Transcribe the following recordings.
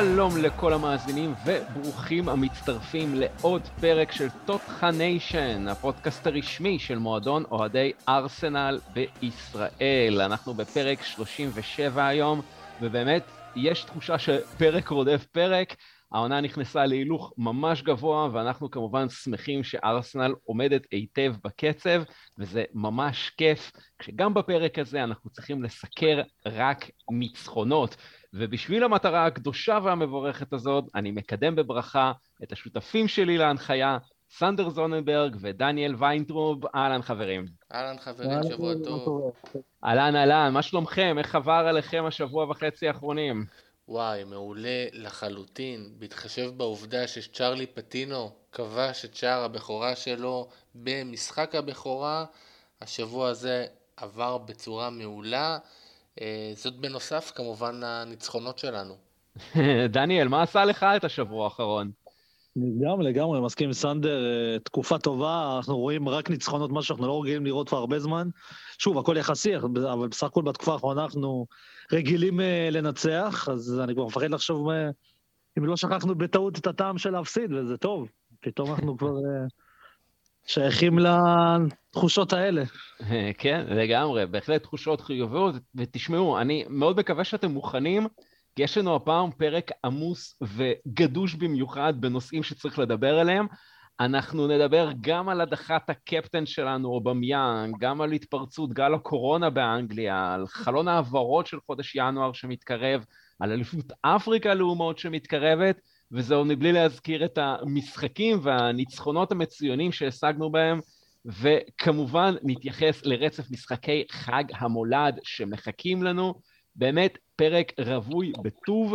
שלום לכל המאזינים וברוכים המצטרפים לעוד פרק של תותחה-Nation, הפודקאסט הרשמי של מועדון אוהדי ארסנל בישראל. אנחנו בפרק 37 היום, ובאמת יש תחושה שפרק רודף פרק. העונה נכנסה להילוך ממש גבוה, ואנחנו כמובן שמחים שארסנל עומדת היטב בקצב, וזה ממש כיף, כשגם בפרק הזה אנחנו צריכים לסקר רק ניצחונות. ובשביל המטרה הקדושה והמבורכת הזאת, אני מקדם בברכה את השותפים שלי להנחיה, סנדר זוננברג ודניאל ויינטרוב. אהלן חברים. אהלן חברים, שבוע טוב. אהלן אהלן, מה שלומכם? איך עבר עליכם השבוע וחצי האחרונים? וואי, מעולה לחלוטין, בהתחשב בעובדה שצ'רלי פטינו כבש את שער הבכורה שלו במשחק הבכורה, השבוע הזה עבר בצורה מעולה. אה, זאת בנוסף כמובן לניצחונות שלנו. דניאל, מה עשה לך את השבוע האחרון? לגמרי, לגמרי, מסכים עם סנדר, אה, תקופה טובה, אנחנו רואים רק ניצחונות, מה שאנחנו לא רגילים לראות כבר הרבה זמן. שוב, הכל יחסי, אבל בסך הכל בתקופה האחרונה אנחנו רגילים אה, לנצח, אז אני כבר מפחד לחשוב אם לא שכחנו בטעות את הטעם של להפסיד, וזה טוב. פתאום אנחנו כבר שייכים לתחושות האלה. כן, לגמרי, בהחלט תחושות חיוביות, ותשמעו, אני מאוד מקווה שאתם מוכנים, כי יש לנו הפעם פרק עמוס וגדוש במיוחד בנושאים שצריך לדבר עליהם. אנחנו נדבר גם על הדחת הקפטן שלנו, אובמיאן, גם על התפרצות גל הקורונה באנגליה, על חלון העברות של חודש ינואר שמתקרב, על אליפות אפריקה לאומות שמתקרבת, וזה עוד מבלי להזכיר את המשחקים והניצחונות המצוינים שהשגנו בהם, וכמובן נתייחס לרצף משחקי חג המולד שמחכים לנו. באמת פרק רווי בטוב.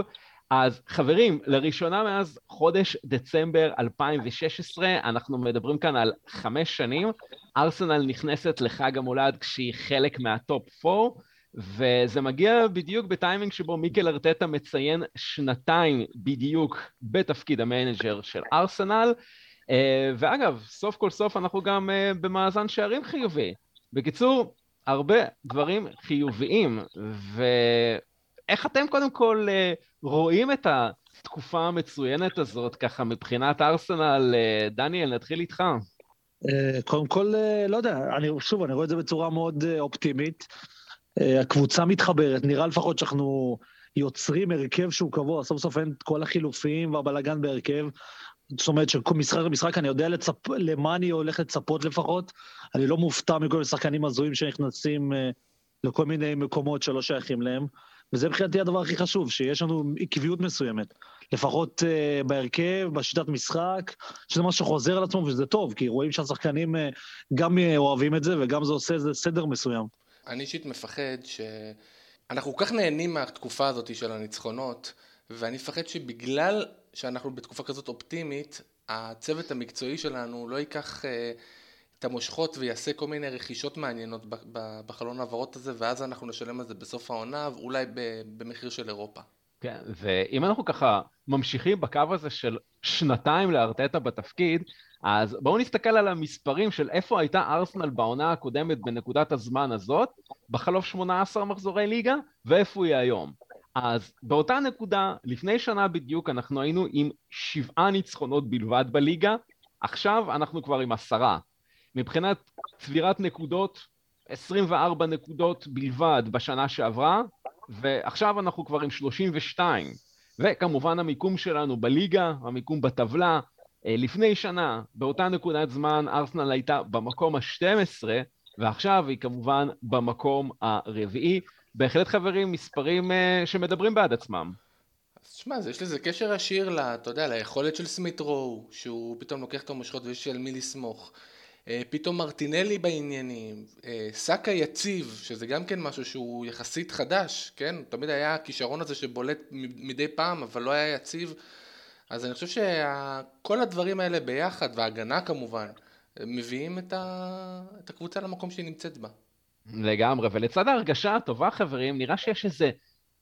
אז חברים, לראשונה מאז חודש דצמבר 2016, אנחנו מדברים כאן על חמש שנים, ארסנל נכנסת לחג המולד כשהיא חלק מה top 4, וזה מגיע בדיוק בטיימינג שבו מיקל ארטטה מציין שנתיים בדיוק בתפקיד ה manager של ארסנל, ואגב, סוף כל סוף אנחנו גם אה, במאזן שערים חיובי. בקיצור, הרבה דברים חיוביים, ואיך אתם קודם כל אה, רואים את התקופה המצוינת הזאת ככה מבחינת ארסנל? דניאל, נתחיל איתך. קודם כל, לא יודע, אני, שוב, אני רואה את זה בצורה מאוד אופטימית. אה, הקבוצה מתחברת, נראה לפחות שאנחנו יוצרים הרכב שהוא קבוע, סוף סוף אין את כל החילופים והבלאגן בהרכב. זאת אומרת שמשחק למשחק אני יודע לצפ... למה אני הולך לצפות לפחות. אני לא מופתע מכל מיני שחקנים הזויים שנכנסים uh, לכל מיני מקומות שלא שייכים להם. וזה מבחינתי הדבר הכי חשוב, שיש לנו עקביות מסוימת. לפחות uh, בהרכב, בשיטת משחק, שזה משהו שחוזר על עצמו וזה טוב, כי רואים שהשחקנים uh, גם אוהבים את זה וגם זה עושה איזה סדר מסוים. אני אישית מפחד שאנחנו כל כך נהנים מהתקופה הזאת של הניצחונות, ואני מפחד שבגלל שאנחנו בתקופה כזאת אופטימית, הצוות המקצועי שלנו לא ייקח אה, את המושכות ויעשה כל מיני רכישות מעניינות בחלון העברות הזה, ואז אנחנו נשלם על זה בסוף העונה, ואולי במחיר של אירופה. כן, ואם אנחנו ככה ממשיכים בקו הזה של שנתיים לארטטה בתפקיד, אז בואו נסתכל על המספרים של איפה הייתה ארסנל בעונה הקודמת בנקודת הזמן הזאת, בחלוף 18 מחזורי ליגה, ואיפה היא היום. אז באותה נקודה, לפני שנה בדיוק, אנחנו היינו עם שבעה ניצחונות בלבד בליגה, עכשיו אנחנו כבר עם עשרה. מבחינת צבירת נקודות, 24 נקודות בלבד בשנה שעברה, ועכשיו אנחנו כבר עם 32. וכמובן המיקום שלנו בליגה, המיקום בטבלה, אה, לפני שנה, באותה נקודת זמן, ארסנל הייתה במקום ה-12, ועכשיו היא כמובן במקום הרביעי. בהחלט חברים, מספרים uh, שמדברים בעד עצמם. אז שמע, יש לזה קשר ישיר, לה, אתה יודע, ליכולת של סמית רואו, שהוא פתאום לוקח את המושכות ויש על מי לסמוך. Uh, פתאום מרטינלי בעניינים, uh, סאקה יציב, שזה גם כן משהו שהוא יחסית חדש, כן? תמיד היה הכישרון הזה שבולט מדי פעם, אבל לא היה יציב. אז אני חושב שכל הדברים האלה ביחד, וההגנה כמובן, מביאים את, ה... את הקבוצה למקום שהיא נמצאת בה. לגמרי, ולצד ההרגשה הטובה, חברים, נראה שיש איזה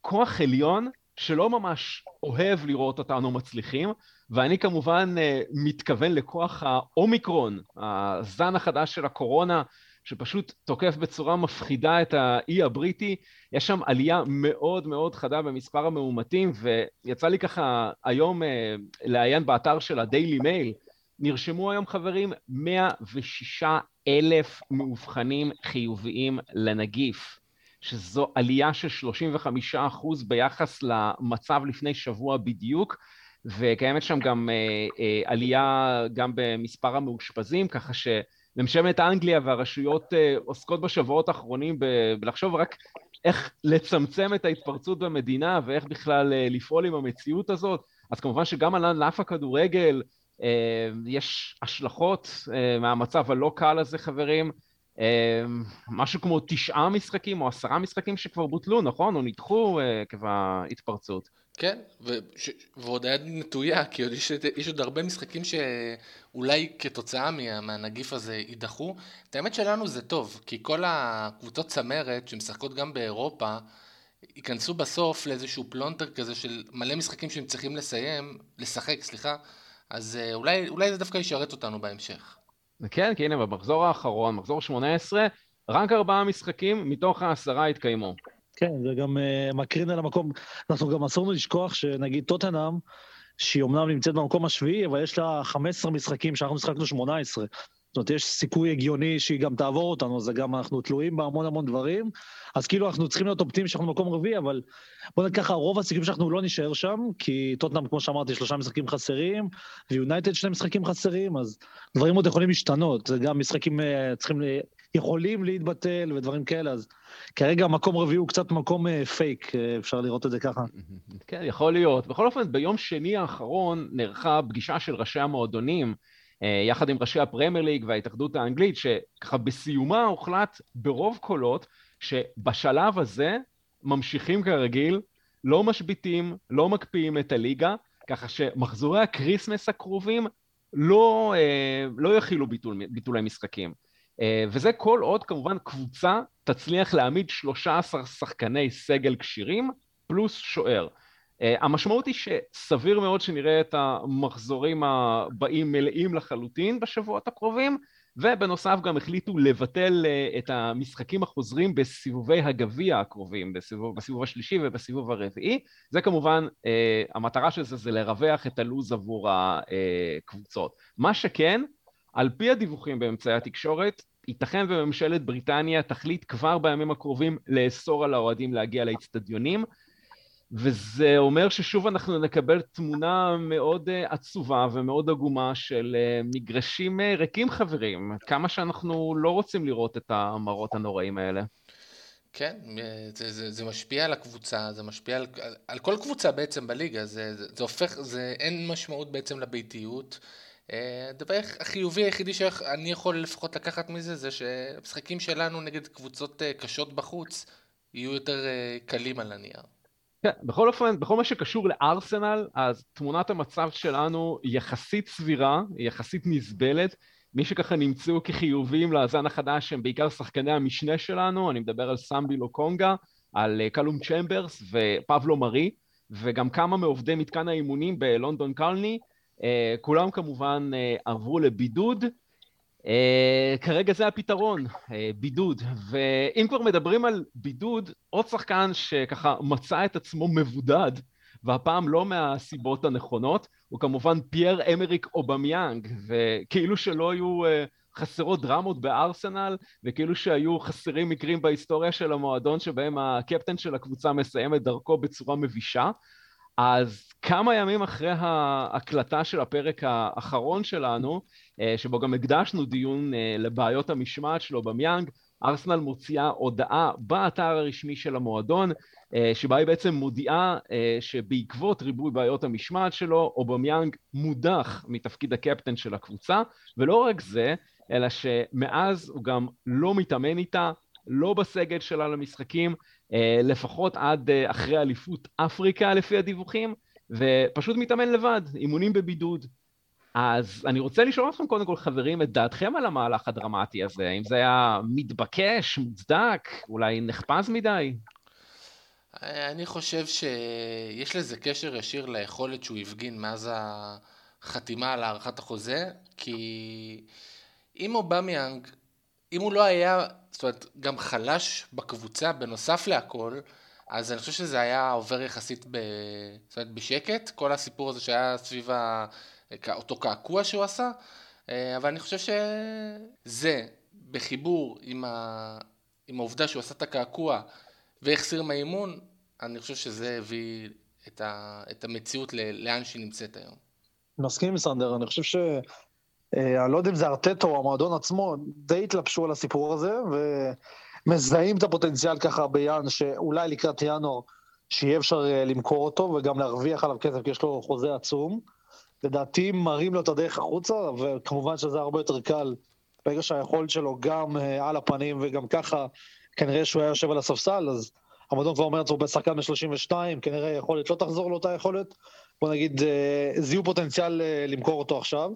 כוח עליון שלא ממש אוהב לראות אותנו מצליחים, ואני כמובן uh, מתכוון לכוח האומיקרון, הזן החדש של הקורונה, שפשוט תוקף בצורה מפחידה את האי הבריטי. יש שם עלייה מאוד מאוד חדה במספר המאומתים, ויצא לי ככה היום אה, לעיין באתר של הדיילי מייל, נרשמו היום חברים 106 אלף מאובחנים חיוביים לנגיף, שזו עלייה של 35 אחוז ביחס למצב לפני שבוע בדיוק, וקיימת שם גם אה, אה, עלייה גם במספר המאושפזים, ככה שממשלת אנגליה והרשויות אה, עוסקות בשבועות האחרונים בלחשוב רק איך לצמצם את ההתפרצות במדינה ואיך בכלל לפעול עם המציאות הזאת. אז כמובן שגם על ענף הכדורגל יש השלכות מהמצב הלא קל הזה, חברים. משהו כמו תשעה משחקים או עשרה משחקים שכבר בוטלו, נכון? או נדחו עקב ההתפרצות. כן, וש... ועוד היד נטויה, כי עוד יש, יש עוד הרבה משחקים שאולי כתוצאה מה, מהנגיף הזה יידחו. את האמת שלנו זה טוב, כי כל הקבוצות צמרת שמשחקות גם באירופה, ייכנסו בסוף לאיזשהו פלונטר כזה של מלא משחקים שהם צריכים לסיים, לשחק, סליחה, אז אה, אולי, אולי זה דווקא ישרת אותנו בהמשך. כן, כי הנה במחזור האחרון, מחזור 18, רק ארבעה משחקים מתוך העשרה התקיימו. כן, זה גם uh, מקרין על המקום. אנחנו גם אסור לנו לשכוח שנגיד טוטנאם, שהיא אומנם נמצאת במקום השביעי, אבל יש לה 15 משחקים שאנחנו משחקנו 18. זאת אומרת, יש סיכוי הגיוני שהיא גם תעבור אותנו, זה גם אנחנו תלויים בהמון המון דברים. אז כאילו אנחנו צריכים להיות אופטימיים שאנחנו במקום רביעי, אבל בוא נגיד ככה, רוב הסיכויים שאנחנו לא נישאר שם, כי טוטנאם, כמו שאמרתי, שלושה משחקים חסרים, ויונייטד שני משחקים חסרים, אז דברים עוד יכולים להשתנות. זה גם משחקים uh, צריכים, יכולים להתבטל ודברים כאלה, אז כרגע מקום רביעי הוא קצת מקום fake, uh, אפשר לראות את זה ככה. כן, יכול להיות. בכל אופן, ביום שני האחרון נערכה פגישה של ראשי המועדונים, יחד עם ראשי הפרמייר ליג וההתאחדות האנגלית, שככה בסיומה הוחלט ברוב קולות שבשלב הזה ממשיכים כרגיל, לא משביתים, לא מקפיאים את הליגה, ככה שמחזורי הקריסמס הקרובים לא, לא יכילו ביטול, ביטולי משחקים. אה, וזה כל עוד כמובן קבוצה תצליח להעמיד 13 שחקני סגל כשירים פלוס שוער. אה, המשמעות היא שסביר מאוד שנראה את המחזורים הבאים מלאים לחלוטין בשבועות הקרובים, ובנוסף גם החליטו לבטל אה, את המשחקים החוזרים בסיבובי הגביע הקרובים, בסיבוב, בסיבוב השלישי ובסיבוב הרביעי. זה כמובן, המטרה של זה זה לרווח את הלו"ז עבור הקבוצות. מה שכן, על פי הדיווחים באמצעי התקשורת, ייתכן וממשלת בריטניה תחליט כבר בימים הקרובים לאסור על האוהדים להגיע לאצטדיונים, וזה אומר ששוב אנחנו נקבל תמונה מאוד אה, עצובה ומאוד עגומה של אה, מגרשים אה, ריקים חברים, כמה שאנחנו לא רוצים לראות את המראות הנוראים האלה. כן, זה, זה, זה משפיע על הקבוצה, זה משפיע על, על, כל קבוצה בעצם בליגה, זה, זה, זה הופך, זה אין משמעות בעצם לביתיות. הדבר החיובי היחידי שאני יכול לפחות לקחת מזה זה שהמשחקים שלנו נגד קבוצות קשות בחוץ יהיו יותר קלים על הנייר. כן, בכל אופן, בכל מה שקשור לארסנל, אז תמונת המצב שלנו יחסית סבירה, יחסית נסבלת. מי שככה נמצאו כחיוביים לאזן החדש הם בעיקר שחקני המשנה שלנו, אני מדבר על סמבי לוקונגה, על קאלום צ'מברס ופבלו מרי, וגם כמה מעובדי מתקן האימונים בלונדון קולני, אה, כולם כמובן אה, עברו לבידוד. אה, כרגע זה הפתרון, אה, בידוד. ואם כבר מדברים על בידוד, עוד שחקן שככה מצא את עצמו מבודד, והפעם לא מהסיבות הנכונות, הוא כמובן פייר אמריק אובמיאנג, וכאילו שלא היו אה, חסרות דרמות בארסנל, וכאילו שהיו חסרים מקרים בהיסטוריה של המועדון שבהם הקפטן של הקבוצה מסיים את דרכו בצורה מבישה, אז כמה ימים אחרי ההקלטה של הפרק האחרון שלנו, שבו גם הקדשנו דיון אה, לבעיות המשמעת שלו במיאנג, ארסנל מוציאה הודעה באתר הרשמי של המועדון, אה, שבה היא בעצם מודיעה שבעקבות ריבוי בעיות המשמעת שלו, אובמיאנג מודח מתפקיד הקפטן של הקבוצה, ולא רק זה, אלא שמאז הוא גם לא מתאמן איתה, לא בסגל שלה למשחקים, אה, לפחות עד אה, אחרי אליפות אפריקה לפי הדיווחים, ופשוט מתאמן לבד, אימונים בבידוד. אז אני רוצה לשאול אתכם קודם כל, חברים, את דעתכם על המהלך הדרמטי הזה. האם זה היה מתבקש, מוצדק, אולי נחפז מדי? אני חושב שיש לזה קשר ישיר ליכולת שהוא הפגין מאז החתימה על הארכת החוזה, כי אם אובמיאנג אם הוא לא היה, זאת אומרת, גם חלש בקבוצה בנוסף להכל, אז אני חושב שזה היה עובר יחסית ב... זאת אומרת, בשקט, כל הסיפור הזה שהיה סביב ה... אותו קעקוע שהוא עשה, אה, אבל אני חושב שזה, בחיבור עם, ה... עם העובדה שהוא עשה את הקעקוע והחסיר מהאימון, אני חושב שזה הביא את, ה... את המציאות ל... לאן שהיא נמצאת היום. מסכים עם סנדר, אני חושב ש... אה, אני לא יודע אם זה ארטטו או המועדון עצמו, די התלבשו על הסיפור הזה, ומזהים את הפוטנציאל ככה ביאן, שאולי לקראת ינואר, שיהיה אפשר אה, למכור אותו וגם להרוויח עליו כסף, כי יש לו חוזה עצום. לדעתי מראים לו את הדרך החוצה, וכמובן שזה הרבה יותר קל ברגע שהיכולת שלו גם אה, על הפנים וגם ככה, כנראה שהוא היה יושב על הספסל, אז המועדון כבר אומר לעצמו בשחקן ב-32, כנראה יכולת לא תחזור לאותה יכולת. בוא נגיד, זיהו פוטנציאל למכור אותו עכשיו.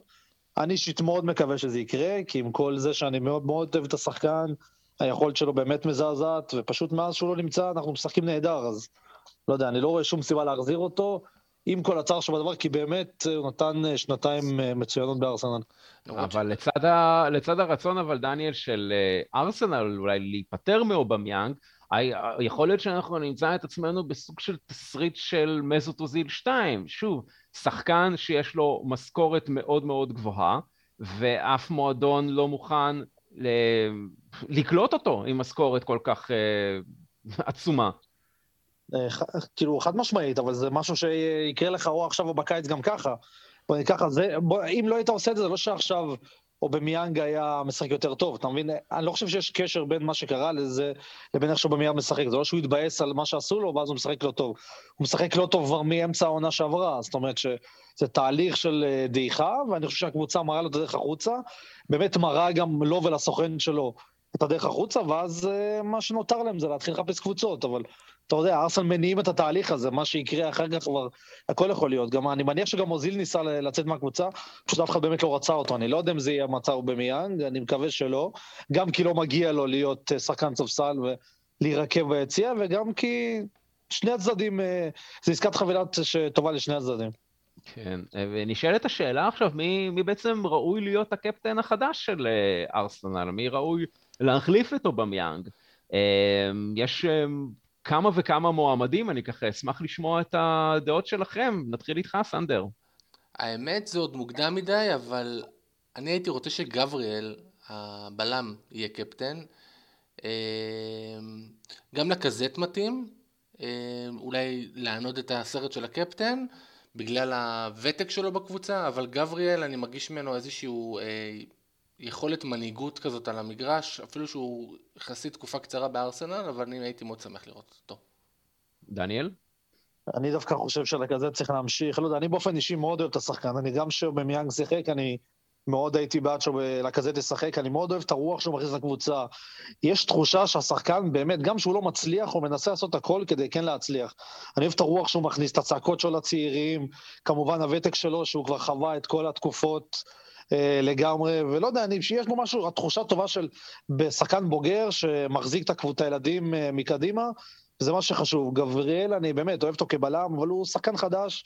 אני אישית מאוד מקווה שזה יקרה, כי עם כל זה שאני מאוד מאוד אוהב את השחקן, היכולת שלו באמת מזעזעת, ופשוט מאז שהוא לא נמצא אנחנו משחקים נהדר, אז לא יודע, אני לא רואה שום סיבה להחזיר אותו, עם כל הצער שבדבר, כי באמת הוא נתן אה, שנתיים אה, מצוינות בארסנל. אבל לצד, ה... לצד הרצון, אבל דניאל, של אה, ארסנל אולי להיפטר מאובמיאנג, יכול להיות שאנחנו נמצא את עצמנו בסוג של תסריט של מזוטוזיל 2. שוב, שחקן שיש לו משכורת מאוד מאוד גבוהה, ואף מועדון לא מוכן ל... לקלוט אותו עם משכורת כל כך uh, עצומה. אה, כאילו, חד משמעית, אבל זה משהו שיקרה לך או עכשיו או בקיץ גם ככה. בוא ככה, זה, בוא, אם לא היית עושה את זה, זה לא שעכשיו או במיאנג היה משחק יותר טוב, אתה מבין? אני לא חושב שיש קשר בין מה שקרה לזה לבין איך שבמיאנג משחק. זה לא שהוא התבאס על מה שעשו לו ואז הוא משחק לא טוב. הוא משחק לא טוב כבר מאמצע העונה שעברה, זאת אומרת שזה תהליך של אה, דעיכה, ואני חושב שהקבוצה מראה לו את הדרך החוצה, באמת מראה גם לו ולסוכן שלו את הדרך החוצה, ואז uh, מה שנותר להם זה להתחיל לחפש קבוצות, אבל אתה יודע, ארסן מניעים את התהליך הזה, מה שיקרה אחר כך כבר, הכל יכול להיות. גם אני מניח שגם אוזיל ניסה לצאת מהקבוצה, פשוט אף אחד באמת לא רצה אותו. אני לא יודע אם זה יהיה המצב במיאנג, אני מקווה שלא. גם כי לא מגיע לו להיות אה, שחקן ספסל ולהירקב ביציע, וגם כי שני הצדדים, אה, זה עסקת חבילת שטובה לשני הצדדים. כן, ונשאלת השאלה עכשיו, מי, מי בעצם ראוי להיות הקפטן החדש של ארסנל? מי ראוי להחליף את אובמיאנג? יש כמה וכמה מועמדים, אני ככה אשמח לשמוע את הדעות שלכם. נתחיל איתך, סנדר. האמת זה עוד מוקדם מדי, אבל אני הייתי רוצה שגבריאל, הבלם, יהיה קפטן. אמ, גם לקזט מתאים, אמ, אולי לענוד את הסרט של הקפטן, בגלל הוותק שלו בקבוצה, אבל גבריאל, אני מרגיש ממנו איזשהו אה, יכולת מנהיגות כזאת על המגרש, אפילו שהוא יחסית תקופה קצרה בארסנל, אבל אני הייתי מאוד שמח לראות אותו. דניאל? אני דווקא חושב שלכזה צריך להמשיך, לא יודע, אני באופן אישי מאוד אוהב את השחקן, אני גם שבמיאנג שיחק, אני מאוד הייתי בעד שלכזה תשחק, אני מאוד אוהב את הרוח שהוא מכניס לקבוצה. יש תחושה שהשחקן באמת, גם שהוא לא מצליח, הוא מנסה לעשות הכל כדי כן להצליח. אני אוהב את הרוח שהוא מכניס, את הצעקות שלו לצעירים, כמובן הוותק שלו, שהוא כבר חווה את כל התקופות. אה, לגמרי, ולא יודע, אני, שיש בו משהו, התחושה טובה של בשחקן בוגר שמחזיק את הילדים אה, מקדימה, זה מה שחשוב. גבריאל, אני באמת אוהב אותו כבלם, אבל הוא שחקן חדש.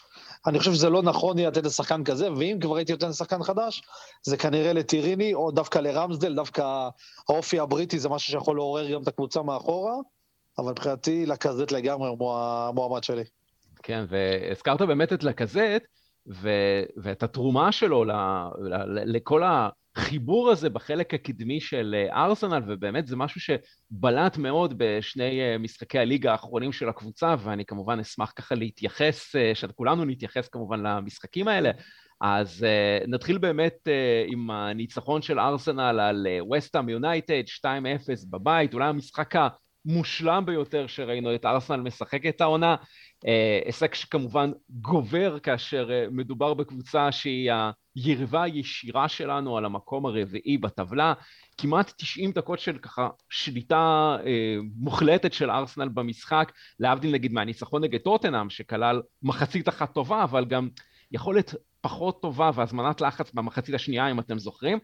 אני חושב שזה לא נכון יהיה לתת לשחקן כזה, ואם כבר הייתי נותן לשחקן חדש, זה כנראה לטיריני, או דווקא לרמסדל, דווקא האופי הבריטי זה משהו שיכול לעורר גם את הקבוצה מאחורה, אבל מבחינתי לקזט לגמרי הוא המועמד שלי. כן, והזכרת באמת את לקזט, ו- ואת התרומה שלו ל- ל- לכל החיבור הזה בחלק הקדמי של אה, ארסנל, ובאמת זה משהו שבלט מאוד בשני אה, משחקי הליגה האחרונים של הקבוצה, ואני כמובן אשמח ככה להתייחס, אה, שכולנו נתייחס כמובן למשחקים האלה. אז uh, נתחיל באמת uh, עם הניצחון של ארסנל על וסטאם יונייטד, 2-0 בבית, אולי המשחק המושלם ביותר שראינו את ארסנל משחקת העונה. אה, הישג שכמובן גובר כאשר אה, מדובר בקבוצה שהיא היריבה הישירה שלנו על המקום הרביעי בטבלה. כמעט 90 דקות של ככה שליטה אה, מוחלטת של ארסנל במשחק, להבדיל נגיד מהניצחון נגד טוטנאם, שכלל מחצית אחת טובה, אבל גם יכולת פחות טובה והזמנת לחץ במחצית השנייה, אם אתם זוכרים.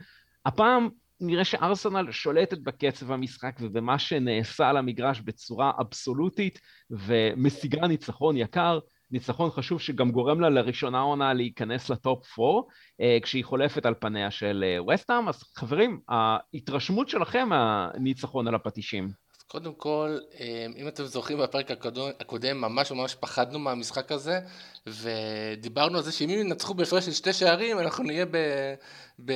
הפעם נראה שארסנל שולטת בקצב המשחק ובמה שנעשה על המגרש בצורה אבסולוטית ומשיגה ניצחון יקר. ניצחון חשוב שגם גורם לה לראשונה עונה להיכנס לטופ 4, אה, כשהיא חולפת על פניה של וסטאם. אז חברים, ההתרשמות שלכם מהניצחון על הפטישים. קודם כל, אם אתם זוכרים בפרק הקודם, ממש ממש פחדנו מהמשחק הזה, ודיברנו על זה שאם ינצחו בהפרש של שתי שערים, אנחנו נהיה ב, ב,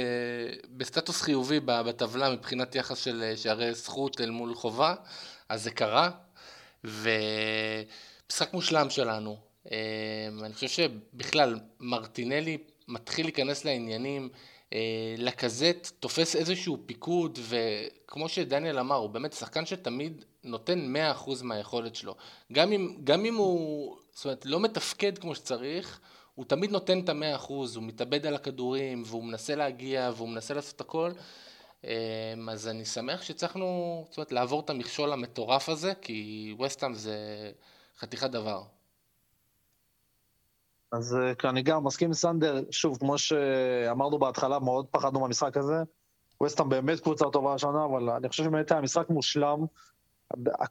בסטטוס חיובי בטבלה מבחינת יחס של שערי זכות אל מול חובה, אז זה קרה, ומשחק מושלם שלנו. אני חושב שבכלל, מרטינלי מתחיל להיכנס לעניינים, אה, לקזט תופס איזשהו פיקוד, וכמו שדניאל אמר, הוא באמת שחקן שתמיד נותן 100% מהיכולת שלו. גם אם, גם אם הוא, זאת אומרת, לא מתפקד כמו שצריך, הוא תמיד נותן את המאה אחוז, הוא מתאבד על הכדורים, והוא מנסה להגיע, והוא מנסה לעשות הכל. אה, אז אני שמח שהצלחנו, זאת אומרת, לעבור את המכשול המטורף הזה, כי וסטאם זה חתיכת דבר. אז אה, אני גם מסכים עם סנדר, שוב, כמו שאמרנו בהתחלה, מאוד פחדנו מהמשחק הזה. ווסטהאם באמת קבוצה טובה השנה, אבל אני חושב שבאמת היה משחק מושלם.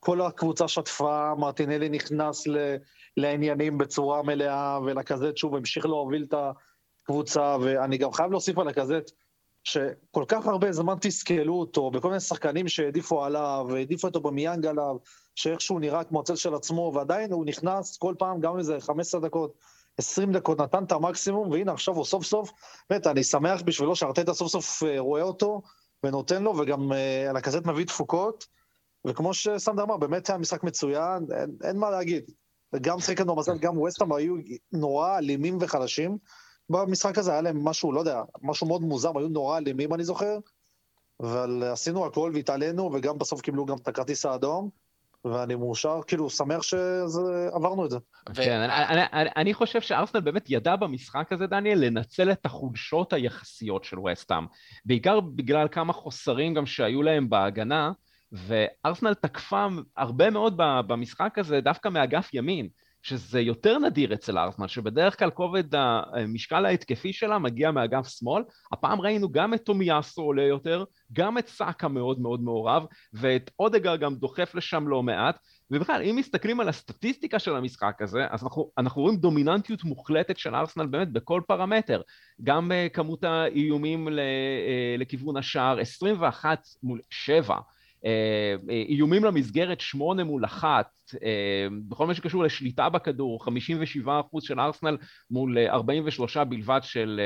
כל הקבוצה שטפה, מרטינלי נכנס ל, לעניינים בצורה מלאה, ולקזט שוב המשיך להוביל את הקבוצה, ואני גם חייב להוסיף על הקזט, שכל כך הרבה זמן תסכלו אותו, בכל מיני שחקנים שהעדיפו עליו, והעדיפו אותו במיאנג עליו, שאיכשהו נראה כמו הצל של עצמו, ועדיין הוא נכנס כל פעם גם איזה 15 דקות. 20 דקות, נתן את המקסימום, והנה עכשיו הוא סוף סוף, באמת, אני שמח בשבילו שארטטה סוף סוף אה, רואה אותו ונותן לו, וגם על אה, הכזאת מביא תפוקות. וכמו שסנדר אמר, באמת היה משחק מצוין, אין, אין מה להגיד. גם שחקנו מזל, גם ווסטהאם היו נורא אלימים וחלשים. במשחק הזה היה להם משהו, לא יודע, משהו מאוד מוזר, היו נורא אלימים, אני זוכר. אבל עשינו הכל והתעלינו, וגם בסוף קיבלו גם את הכרטיס האדום. ואני מאושר, כאילו, שמח שעברנו את זה. כן, אני חושב שארסנל באמת ידע במשחק הזה, דניאל, לנצל את החולשות היחסיות של וסטאם. בעיקר בגלל כמה חוסרים גם שהיו להם בהגנה, וארסנל תקפה הרבה מאוד במשחק הזה דווקא מאגף ימין. שזה יותר נדיר אצל ארסנל, שבדרך כלל כובד המשקל ההתקפי שלה מגיע מאגף שמאל. הפעם ראינו גם את תומיאסו עולה יותר, גם את סאקה מאוד מאוד מעורב, ואת אודגר גם דוחף לשם לא מעט. ובכלל, אם מסתכלים על הסטטיסטיקה של המשחק הזה, אז אנחנו, אנחנו רואים דומיננטיות מוחלטת של ארסנל באמת בכל פרמטר. גם uh, כמות האיומים uh, לכיוון השער, 21 מול 7. אה, אה, איומים למסגרת שמונה מול אחת, אה, בכל מה שקשור לשליטה בכדור, 57% של ארסנל מול 43 בלבד של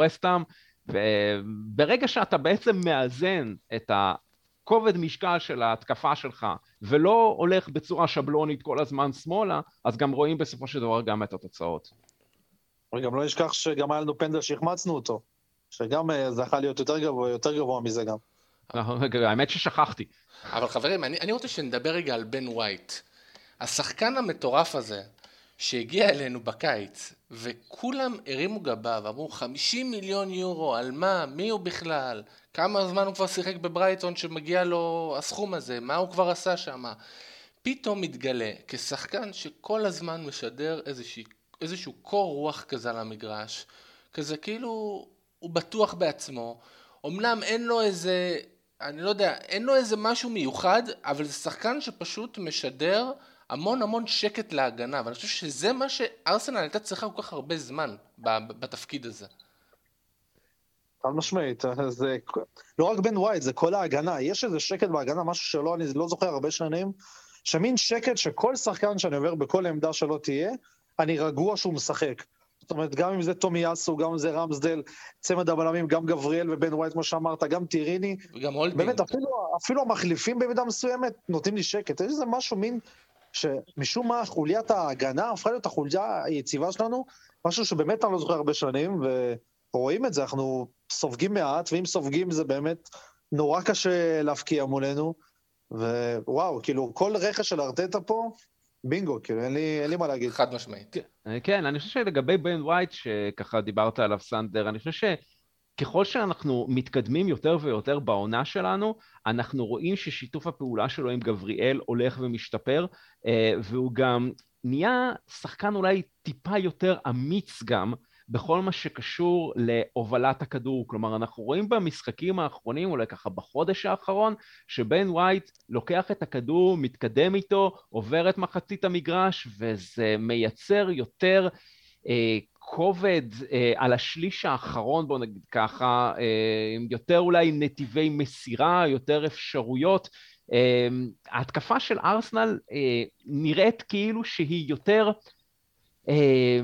וסטאם, וברגע שאתה בעצם מאזן את הכובד משקל של ההתקפה שלך ולא הולך בצורה שבלונית כל הזמן שמאלה, אז גם רואים בסופו של דבר גם את התוצאות. וגם לא נשכח שגם היה לנו פנדל שהחמצנו אותו, שגם יכול להיות יותר גבוה, יותר גבוה מזה גם. האמת ששכחתי. אבל חברים, אני, אני רוצה שנדבר רגע על בן ווייט. השחקן המטורף הזה, שהגיע אלינו בקיץ, וכולם הרימו גבה ואמרו 50 מיליון יורו, על מה? מי הוא בכלל? כמה זמן הוא כבר שיחק בברייטון שמגיע לו הסכום הזה? מה הוא כבר עשה שם? פתאום מתגלה כשחקן שכל הזמן משדר איזושהי, איזשהו קור רוח כזה על המגרש, כזה כאילו הוא בטוח בעצמו, אמנם אין לו איזה אני לא יודע, אין לו איזה משהו מיוחד, אבל זה שחקן שפשוט משדר המון המון שקט להגנה, ואני חושב שזה מה שארסנל הייתה צריכה כל כך הרבה זמן בתפקיד הזה. חד משמעית, זה לא רק בן ווייט, זה כל ההגנה, יש איזה שקט בהגנה, משהו שלא, אני לא זוכר הרבה שנים, של מין שקט שכל שחקן שאני עובר בכל עמדה שלא תהיה, אני רגוע שהוא משחק. זאת אומרת, גם אם זה טומיאסו, גם אם זה רמסדל, צמד הבלמים, גם גבריאל ובן ווייט, כמו שאמרת, גם טיריני. וגם הולדינג. באמת, אפילו, אפילו המחליפים במידה מסוימת נותנים לי שקט. יש איזה משהו מין, שמשום מה חוליית ההגנה הפכה להיות החוליה היציבה שלנו, משהו שבאמת אני לא זוכר הרבה שנים, ורואים את זה, אנחנו סופגים מעט, ואם סופגים זה באמת נורא קשה להפקיע מולנו. ווואו, כאילו, כל רכש של ארטטה פה, בינגו, כאילו, אין לי, אין לי מה להגיד. חד משמעית. כן, כן, אני חושב שלגבי בן וייט, שככה דיברת עליו, סנדר, אני חושב שככל שאנחנו מתקדמים יותר ויותר בעונה שלנו, אנחנו רואים ששיתוף הפעולה שלו עם גבריאל הולך ומשתפר, אה, והוא גם נהיה שחקן אולי טיפה יותר אמיץ גם, בכל מה שקשור להובלת הכדור. כלומר, אנחנו רואים במשחקים האחרונים, אולי ככה בחודש האחרון, שבן וייט לוקח את הכדור, מתקדם איתו, עובר את מחצית המגרש, וזה מייצר יותר אה, כובד אה, על השליש האחרון, בואו נגיד ככה, אה, יותר אולי נתיבי מסירה, יותר אפשרויות. אה, ההתקפה של ארסנל אה, נראית כאילו שהיא יותר אה,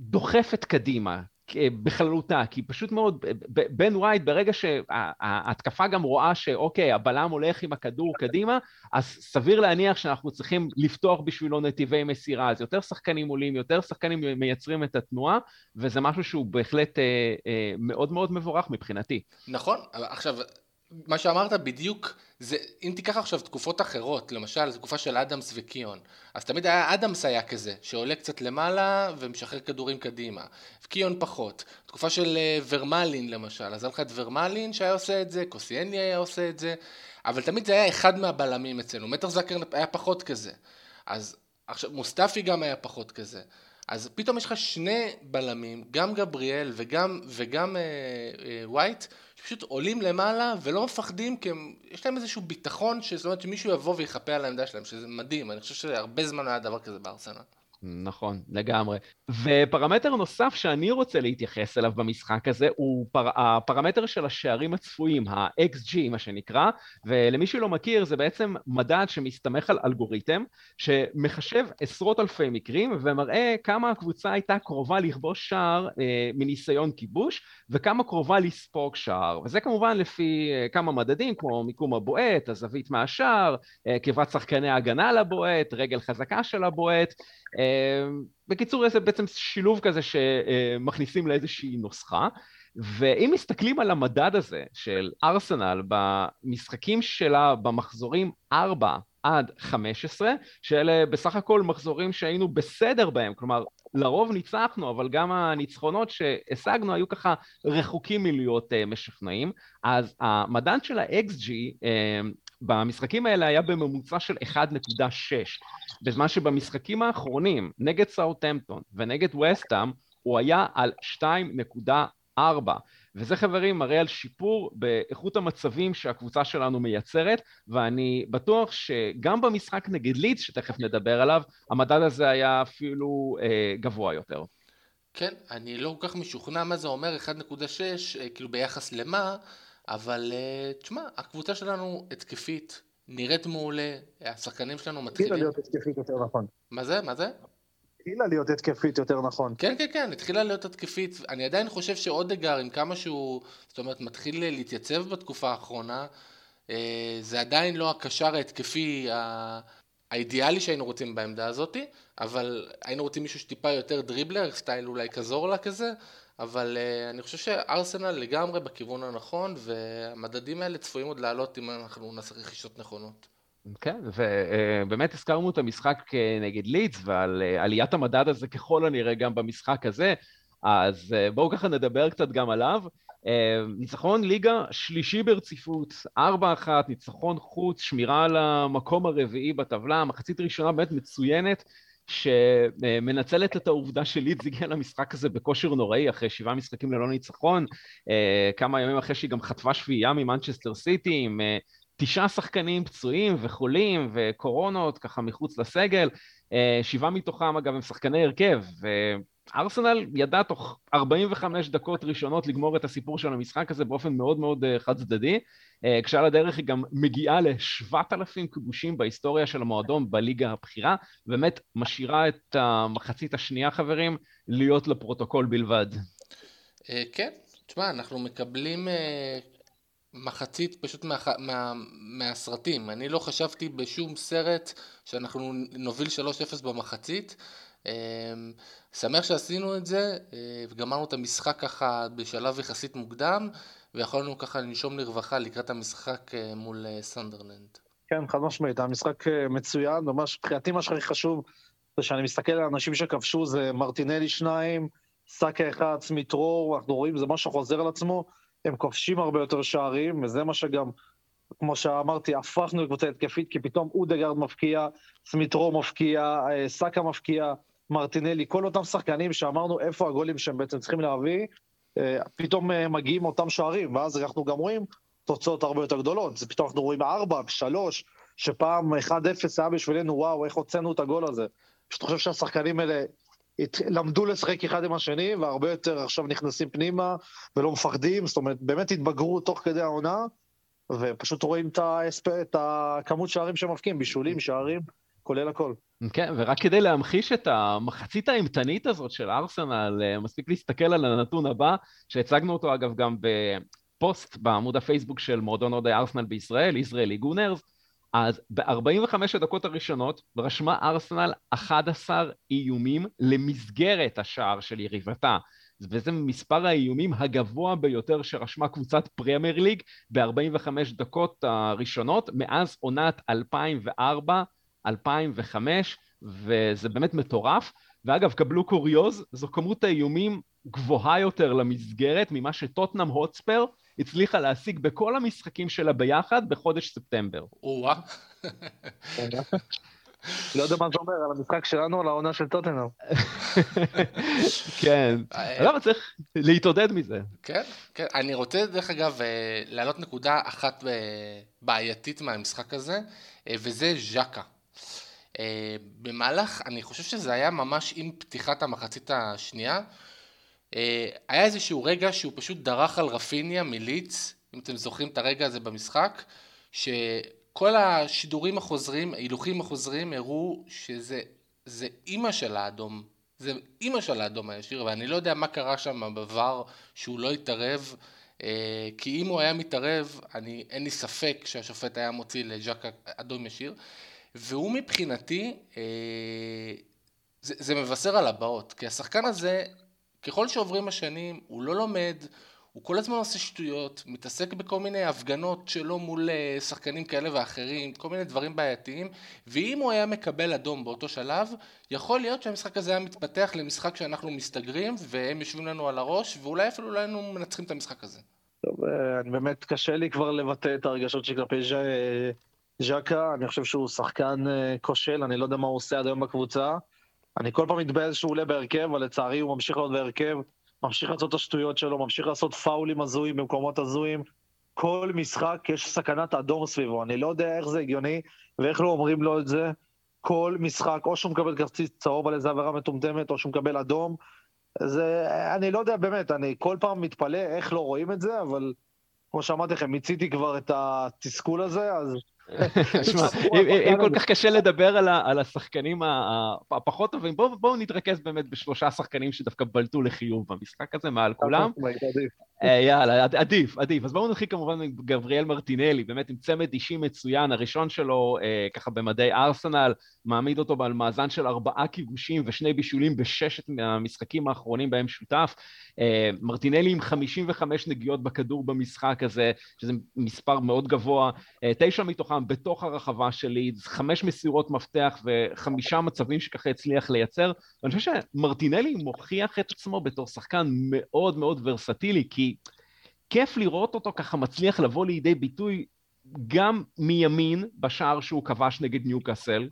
דוחפת קדימה, בכללותה, כי פשוט מאוד, בן וייט, ברגע שההתקפה גם רואה שאוקיי, הבלם הולך עם הכדור קדימה, אז סביר להניח שאנחנו צריכים לפתוח בשבילו נתיבי מסירה, אז יותר שחקנים עולים, יותר שחקנים מייצרים את התנועה, וזה משהו שהוא בהחלט אה, אה, מאוד מאוד מבורך מבחינתי. נכון, עכשיו, מה שאמרת בדיוק, זה, אם תיקח עכשיו תקופות אחרות, למשל תקופה של אדמס וקיון, אז תמיד היה אדמס היה כזה, שעולה קצת למעלה ומשחרר כדורים קדימה, וקיון פחות. תקופה של אה, ורמלין למשל, אז היה לך את ורמלין שהיה עושה את זה, קוסיאני היה עושה את זה, אבל תמיד זה היה אחד מהבלמים אצלנו, מטר זקר היה פחות כזה. אז עכשיו, מוסטפי גם היה פחות כזה. אז פתאום יש לך שני בלמים, גם גבריאל וגם, וגם אה, אה, ווייט, שפשוט עולים למעלה ולא מפחדים כי הם, יש להם איזשהו ביטחון שזאת אומרת שמישהו יבוא ויחפה על העמדה שלהם, שזה מדהים, אני חושב שהרבה זמן לא היה דבר כזה בארסנל. נכון, לגמרי. ופרמטר נוסף שאני רוצה להתייחס אליו במשחק הזה הוא פר... הפרמטר של השערים הצפויים, ה-XG מה שנקרא, ולמי שלא מכיר זה בעצם מדד שמסתמך על אלגוריתם שמחשב עשרות אלפי מקרים ומראה כמה הקבוצה הייתה קרובה לכבוש שער אה, מניסיון כיבוש וכמה קרובה לספוג שער, וזה כמובן לפי אה, כמה מדדים כמו מיקום הבועט, הזווית מהשער, אה, קרבת שחקני ההגנה לבועט, רגל חזקה של הבועט אמ, בקיצור, זה בעצם שילוב כזה שמכניסים לאיזושהי נוסחה. ואם מסתכלים על המדד הזה של ארסנל במשחקים שלה במחזורים 4 עד 15, שאלה בסך הכל מחזורים שהיינו בסדר בהם, כלומר לרוב ניצחנו, אבל גם הניצחונות שהשגנו היו ככה רחוקים מלהיות uh, משכנעים, אז המדד של ה-XG uh, במשחקים האלה היה בממוצע של 1.6, בזמן שבמשחקים האחרונים נגד סאוטהמפטון ונגד וסטאם הוא היה על 2.4 וזה חברים מראה על שיפור באיכות המצבים שהקבוצה שלנו מייצרת ואני בטוח שגם במשחק נגד לידס שתכף נדבר עליו המדד הזה היה אפילו אה, גבוה יותר. כן, אני לא כל כך משוכנע מה זה אומר 1.6 אה, כאילו ביחס למה אבל אה, תשמע, הקבוצה שלנו התקפית, נראית מעולה, השחקנים שלנו מתחילים... התחילה להיות התקפית יותר נכון. מה זה? מה זה? התחילה להיות התקפית יותר נכון. כן, כן, כן, התחילה להיות התקפית. אני עדיין חושב שאודגר, עם כמה שהוא, זאת אומרת, מתחיל להתייצב בתקופה האחרונה, אה, זה עדיין לא הקשר ההתקפי האידיאלי שהיינו רוצים בעמדה הזאת, אבל היינו רוצים מישהו שטיפה יותר דריבלר, סטייל אולי קזורלה כזה, אבל uh, אני חושב שארסנל לגמרי בכיוון הנכון, והמדדים האלה צפויים עוד לעלות אם אנחנו נעשה רכישות נכונות. כן, ובאמת הזכרנו את המשחק אה, נגד לידס ועל אה, עליית המדד הזה ככל הנראה גם במשחק הזה, אז בואו ככה נדבר קצת גם עליו. ניצחון ליגה שלישי ברציפות, 4-1, ניצחון חוץ, שמירה על המקום הרביעי בטבלה, מחצית ראשונה באמת מצוינת. שמנצלת את העובדה שלידס הגיעה למשחק הזה בכושר נוראי אחרי שבעה משחקים ללא ניצחון, אה, כמה ימים אחרי שהיא גם חטפה שביעייה ממנצ'סטר סיטי עם אה, תשעה שחקנים פצועים וחולים וקורונות ככה מחוץ לסגל, אה, שבעה מתוכם אגב הם שחקני הרכב, ארסנל ידע תוך 45 דקות ראשונות לגמור את הסיפור של המשחק הזה באופן מאוד מאוד אה, חד צדדי. אה, כשעל הדרך היא גם מגיעה ל-7,000 כיבושים בהיסטוריה של המועדון בליגה הבכירה, באמת משאירה את המחצית השנייה, חברים, להיות לפרוטוקול בלבד. אה, כן, תשמע, אנחנו מקבלים מחצית פשוט מה, מה, מהסרטים. אני לא חשבתי בשום סרט שאנחנו נוביל 3-0 במחצית. אמ, שמח שעשינו את זה, אה, וגמרנו את המשחק ככה בשלב יחסית מוקדם, ויכולנו ככה לנשום לרווחה לקראת המשחק אה, מול אה, סנדרלנד. כן, חד משמעית, המשחק מצוין, ממש מבחינתי מה שהכי חשוב זה שאני מסתכל על האנשים שכבשו, זה מרטינלי שניים, סאקה אחד, סמית אנחנו רואים, זה משהו שחוזר על עצמו, הם כובשים הרבה יותר שערים, וזה מה שגם, כמו שאמרתי, הפכנו לקבוצה התקפית, כי פתאום אודגרד מפקיע, סמית רור מפקיע, סאקה מפקיע, מרטינלי, כל אותם שחקנים שאמרנו איפה הגולים שהם בעצם צריכים להביא, אה, פתאום אה, מגיעים אותם שערים, ואז אנחנו גם רואים תוצאות הרבה יותר גדולות. זה פתאום אנחנו רואים ארבע, שלוש, שפעם 1-0 היה בשבילנו, וואו, איך הוצאנו את הגול הזה. פשוט חושב שהשחקנים האלה למדו לשחק אחד עם השני, והרבה יותר עכשיו נכנסים פנימה ולא מפחדים, זאת אומרת, באמת התבגרו תוך כדי העונה, ופשוט רואים את, ההספ... את הכמות שערים שהם בישולים, שערים, כולל הכל. כן, ורק כדי להמחיש את המחצית האימתנית הזאת של ארסנל, אה, מספיק להסתכל על הנתון הבא, שהצגנו אותו אגב גם בפוסט בעמוד הפייסבוק של מועדון אוהדי ארסנל בישראל, ישראלי גונרס, אז ב-45 הדקות הראשונות רשמה ארסנל 11 איומים למסגרת השער של יריבתה. וזה מספר האיומים הגבוה ביותר שרשמה קבוצת פרמייר ליג ב-45 דקות הראשונות מאז עונת 2004-2005, וזה באמת מטורף. ואגב, קבלו קוריוז, זו כמות האיומים גבוהה יותר למסגרת ממה שטוטנאם הוטספר הצליחה להשיג בכל המשחקים שלה ביחד בחודש ספטמבר. או-אה. לא יודע מה זה אומר על המשחק שלנו, על העונה של טוטנאם. כן, אה, למה צריך להתעודד מזה? כן, כן. אני רוצה, דרך אגב, אה, להעלות נקודה אחת אה, בעייתית מהמשחק הזה, וזה ז'קה. במהלך, אני חושב שזה היה ממש עם פתיחת המחצית השנייה, היה איזשהו רגע שהוא פשוט דרך על רפיניה מליץ, אם אתם זוכרים את הרגע הזה במשחק, שכל השידורים החוזרים, ההילוכים החוזרים, הראו שזה זה אימא של האדום, זה אימא של האדום הישיר, ואני לא יודע מה קרה שם בעבר שהוא לא התערב, אה, כי אם הוא היה מתערב, אני, אין לי ספק שהשופט היה מוציא לג'קה אדום ישיר, והוא מבחינתי, אה, זה, זה מבשר על הבאות, כי השחקן הזה ככל שעוברים השנים הוא לא לומד, הוא כל הזמן עושה שטויות, מתעסק בכל מיני הפגנות שלו מול אה, שחקנים כאלה ואחרים, כל מיני דברים בעייתיים, ואם הוא היה מקבל אדום באותו שלב, יכול להיות שהמשחק הזה היה מתפתח למשחק שאנחנו מסתגרים, והם יושבים לנו על הראש, ואולי אפילו לא היינו מנצחים את המשחק הזה. טוב, אה, באמת, קשה לי כבר לבטא את הרגשות שלי כלפי ז'קה, אני חושב שהוא שחקן אה, כושל, אני לא יודע מה הוא עושה עד היום בקבוצה. אני כל פעם מתבאס שהוא עולה בהרכב, אבל לצערי הוא ממשיך להיות בהרכב, ממשיך לעשות את השטויות שלו, ממשיך לעשות פאולים הזויים במקומות הזויים. כל משחק יש סכנת אדום סביבו, אני לא יודע איך זה הגיוני ואיך לא אומרים לו את זה. כל משחק, או שהוא מקבל כרטיס צהוב על איזה עבירה מטומטמת, או שהוא מקבל אדום. זה, אני לא יודע באמת, אני כל פעם מתפלא איך לא רואים את זה, אבל כמו שאמרתי לכם, מיציתי כבר את התסכול הזה, אז שמע, אם כל כך קשה לדבר על השחקנים הפחות טובים, בואו נתרכז באמת בשלושה שחקנים שדווקא בלטו לחיוב במשחק הזה מעל כולם. אה, יאללה, עדיף, עדיף. אז בואו נתחיל כמובן עם גבריאל מרטינלי, באמת עם צמד אישי מצוין, הראשון שלו אה, ככה במדי ארסנל, מעמיד אותו על מאזן של ארבעה כיבושים ושני בישולים בששת מהמשחקים האחרונים בהם שותף. אה, מרטינלי עם 55 נגיעות בכדור במשחק הזה, שזה מספר מאוד גבוה, תשע מתוכם בתוך הרחבה של לידס, חמש מסירות מפתח וחמישה מצבים שככה הצליח לייצר. ואני חושב שמרטינלי מוכיח את עצמו בתור שחקן מאוד מאוד ורסטילי, כי כיף לראות אותו ככה מצליח לבוא לידי ביטוי גם מימין בשער שהוא כבש נגד ניוקאסל,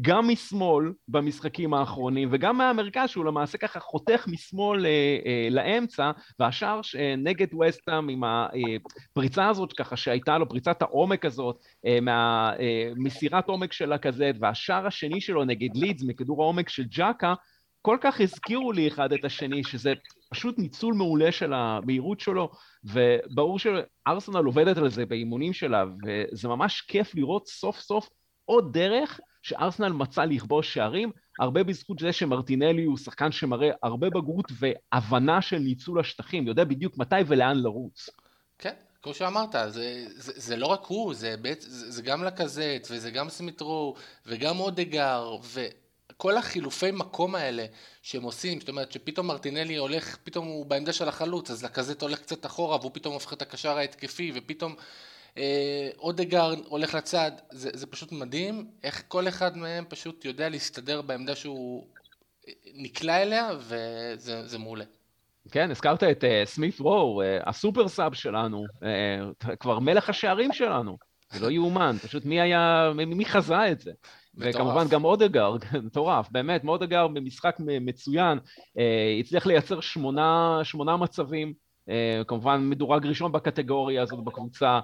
גם משמאל במשחקים האחרונים וגם מהמרכז שהוא למעשה ככה חותך משמאל אה, אה, לאמצע והשער אה, נגד וסטאם עם הפריצה הזאת ככה שהייתה לו, פריצת העומק הזאת אה, מהמסירת אה, עומק של הכזאת והשער השני שלו נגד לידס מכדור העומק של ג'קה כל כך הזכירו לי אחד את השני, שזה פשוט ניצול מעולה של המהירות שלו, וברור שארסנל עובדת על זה באימונים שלה, וזה ממש כיף לראות סוף סוף עוד דרך שארסנל מצא לכבוש שערים, הרבה בזכות זה שמרטינלי הוא שחקן שמראה הרבה בגרות והבנה של ניצול השטחים, יודע בדיוק מתי ולאן לרוץ. כן, כמו שאמרת, זה, זה, זה לא רק הוא, זה, זה, זה גם לקזט, וזה גם סמיטרו, וגם אודגר, ו... כל החילופי מקום האלה שהם עושים, זאת אומרת שפתאום מרטינלי הולך, פתאום הוא בעמדה של החלוץ, אז לקזט הולך קצת אחורה והוא פתאום הופך את הקשר ההתקפי ופתאום אה, אודגר הולך לצד, זה, זה פשוט מדהים איך כל אחד מהם פשוט יודע להסתדר בעמדה שהוא אה, נקלע אליה וזה מעולה. כן, הזכרת את uh, סמית וואו, uh, הסופר סאב שלנו, uh, כבר מלך השערים שלנו. זה לא יאומן, פשוט מי היה, מי חזה את זה? וכמובן גם אודגר, מטורף, באמת, אודגר במשחק מצוין, הצליח לייצר שמונה, שמונה מצבים, כמובן מדורג ראשון בקטגוריה הזאת בקבוצה,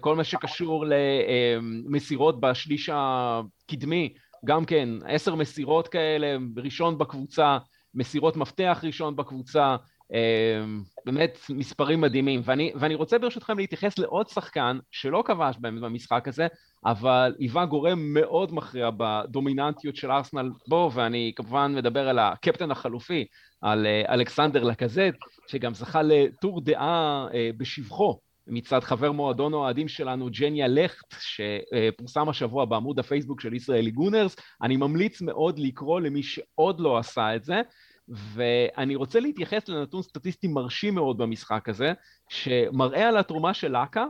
כל מה שקשור למסירות בשליש הקדמי, גם כן, עשר מסירות כאלה, ראשון בקבוצה, מסירות מפתח ראשון בקבוצה, אמ, באמת מספרים מדהימים. ואני, ואני רוצה ברשותכם להתייחס לעוד שחקן שלא כבש במשחק הזה, אבל היווה גורם מאוד מכריע בדומיננטיות של ארסנל בו, ואני כמובן מדבר על הקפטן החלופי, על אה, אלכסנדר לקזט, שגם זכה לטור דעה אה, בשבחו מצד חבר מועדון אוהדים שלנו, ג'ניה לכט, שפורסם השבוע בעמוד הפייסבוק של ישראלי גונרס. אני ממליץ מאוד לקרוא למי שעוד לא עשה את זה. ואני רוצה להתייחס לנתון סטטיסטי מרשים מאוד במשחק הזה, שמראה על התרומה של לאקה,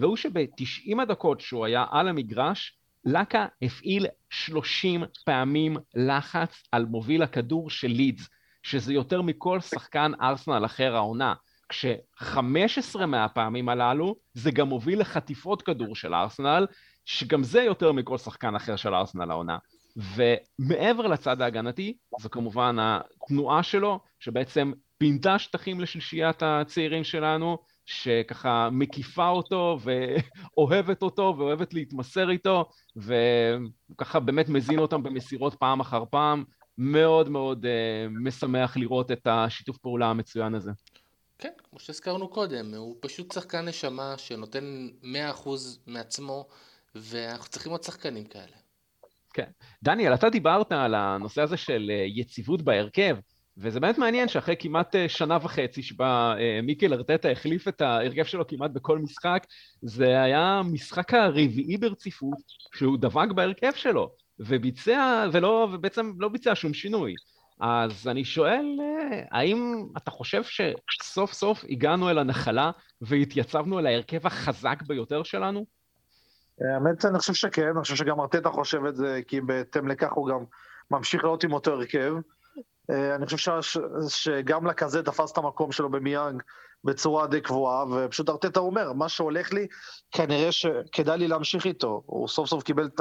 והוא שב-90 הדקות שהוא היה על המגרש, לאקה הפעיל 30 פעמים לחץ על מוביל הכדור של לידס, שזה יותר מכל שחקן ארסנל אחר העונה. כש-15 מהפעמים הללו זה גם מוביל לחטיפות כדור של ארסנל, שגם זה יותר מכל שחקן אחר של ארסנל העונה. ומעבר לצד ההגנתי, זו כמובן התנועה שלו, שבעצם פינתה שטחים לשלישיית הצעירים שלנו, שככה מקיפה אותו ואוהבת אותו ואוהבת להתמסר איתו, וככה באמת מזין אותם במסירות פעם אחר פעם. מאוד מאוד uh, משמח לראות את השיתוף פעולה המצוין הזה. כן, כמו שהזכרנו קודם, הוא פשוט שחקן נשמה שנותן 100% מעצמו, ואנחנו צריכים עוד שחקנים כאלה. כן. דניאל, אתה דיברת על הנושא הזה של אה, יציבות בהרכב, וזה באמת מעניין שאחרי כמעט אה, שנה וחצי שבה אה, מיקל ארטטה החליף את ההרכב שלו כמעט בכל משחק, זה היה המשחק הרביעי ברציפות שהוא דבק בהרכב שלו, וביצע, ולא, ובעצם לא ביצע שום שינוי. אז אני שואל, האם אתה חושב שסוף סוף הגענו אל הנחלה והתייצבנו אל ההרכב החזק ביותר שלנו? האמת, אני חושב שכן, אני חושב שגם ארטטה חושב את זה, כי בהתאם לכך הוא גם ממשיך לראות עם אותו הרכב. אה, אני חושב. שגם לכזה תפס את המקום שלו במיאנג בצורה די קבועה, ופשוט ארטטה אומר, מה שהולך לי, כנראה שכדאי לי להמשיך איתו. הוא סוף סוף קיבל את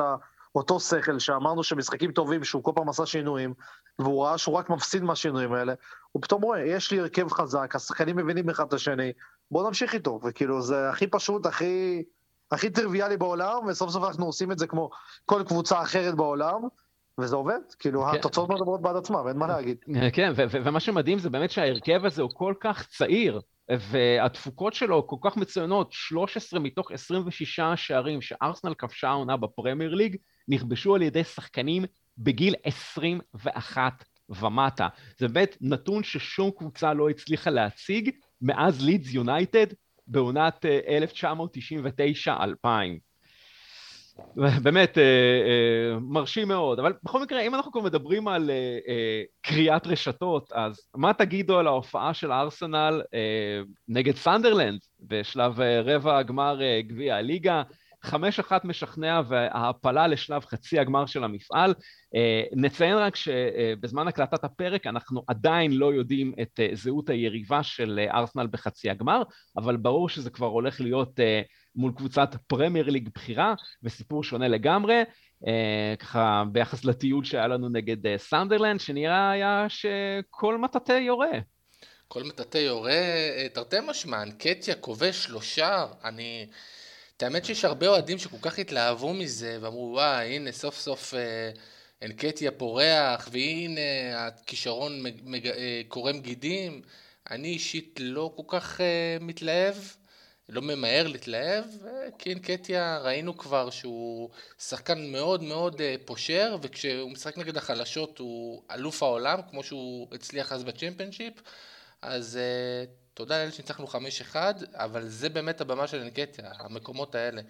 אותו שכל שאמרנו שמשחקים טובים, שהוא כל פעם עשה שינויים, והוא ראה שהוא רק מפסיד מהשינויים האלה, הוא פתאום רואה, יש לי הרכב חזק, השחקנים מבינים אחד את השני, בואו נמשיך איתו. וכאילו, זה הכי פשוט, הכי... הכי טריוויאלי בעולם, וסוף סוף אנחנו עושים את זה כמו כל קבוצה אחרת בעולם. וזה עובד, כאילו כן. התוצאות מדברות בעד עצמם, אין מה להגיד. כן, ומה שמדהים זה באמת שההרכב הזה הוא כל כך צעיר, והתפוקות שלו כל כך מצוינות, 13 מתוך 26 שערים שארסנל כבשה העונה בפרמייר ליג, נכבשו על ידי שחקנים בגיל 21 ומטה. זה באמת נתון ששום קבוצה לא הצליחה להציג מאז לידס יונייטד בעונת 1999-2000. אה, באמת, אה, אה, מרשים מאוד. אבל בכל מקרה, אם אנחנו כבר מדברים על קריאת רשתות, אז מה תגידו על ההופעה של ארסנל נגד סנדרלנד בשלב רבע הגמר גביע הליגה? חמש אחת משכנע וההעפלה לשלב חצי הגמר של המפעל. אה, נציין רק שבזמן הקלטת הפרק אנחנו עדיין לא יודעים את אה, זהות היריבה של אה, ארסנל בחצי הגמר, אבל ברור שזה כבר הולך להיות מול קבוצת פרמייר ליג בחירה, וסיפור שונה לגמרי. ככה ביחס לטיול שהיה לנו נגד סנדרלנד, שנראה היה שכל מטאטא יורה. כל מטאטא יורה, תרתי משמע, אנקטיה כובש שלושה, אני... את האמת שיש הרבה אוהדים שכל כך התלהבו מזה, ואמרו, וואי, הנה, סוף סוף אה, אנקטיה פורח, והנה הכישרון מג, מג, אה, קורם גידים. אני אישית לא כל כך אה, מתלהב, לא ממהר להתלהב, כי אנקטיה ראינו כבר שהוא שחקן מאוד מאוד אה, פושר, וכשהוא משחק נגד החלשות הוא אלוף העולם, כמו שהוא הצליח אז בצ'מפיונשיפ, אז... אה, תודה לאלה שניצחנו 5-1, אבל זה באמת הבמה של אנקטיה, המקומות האלה.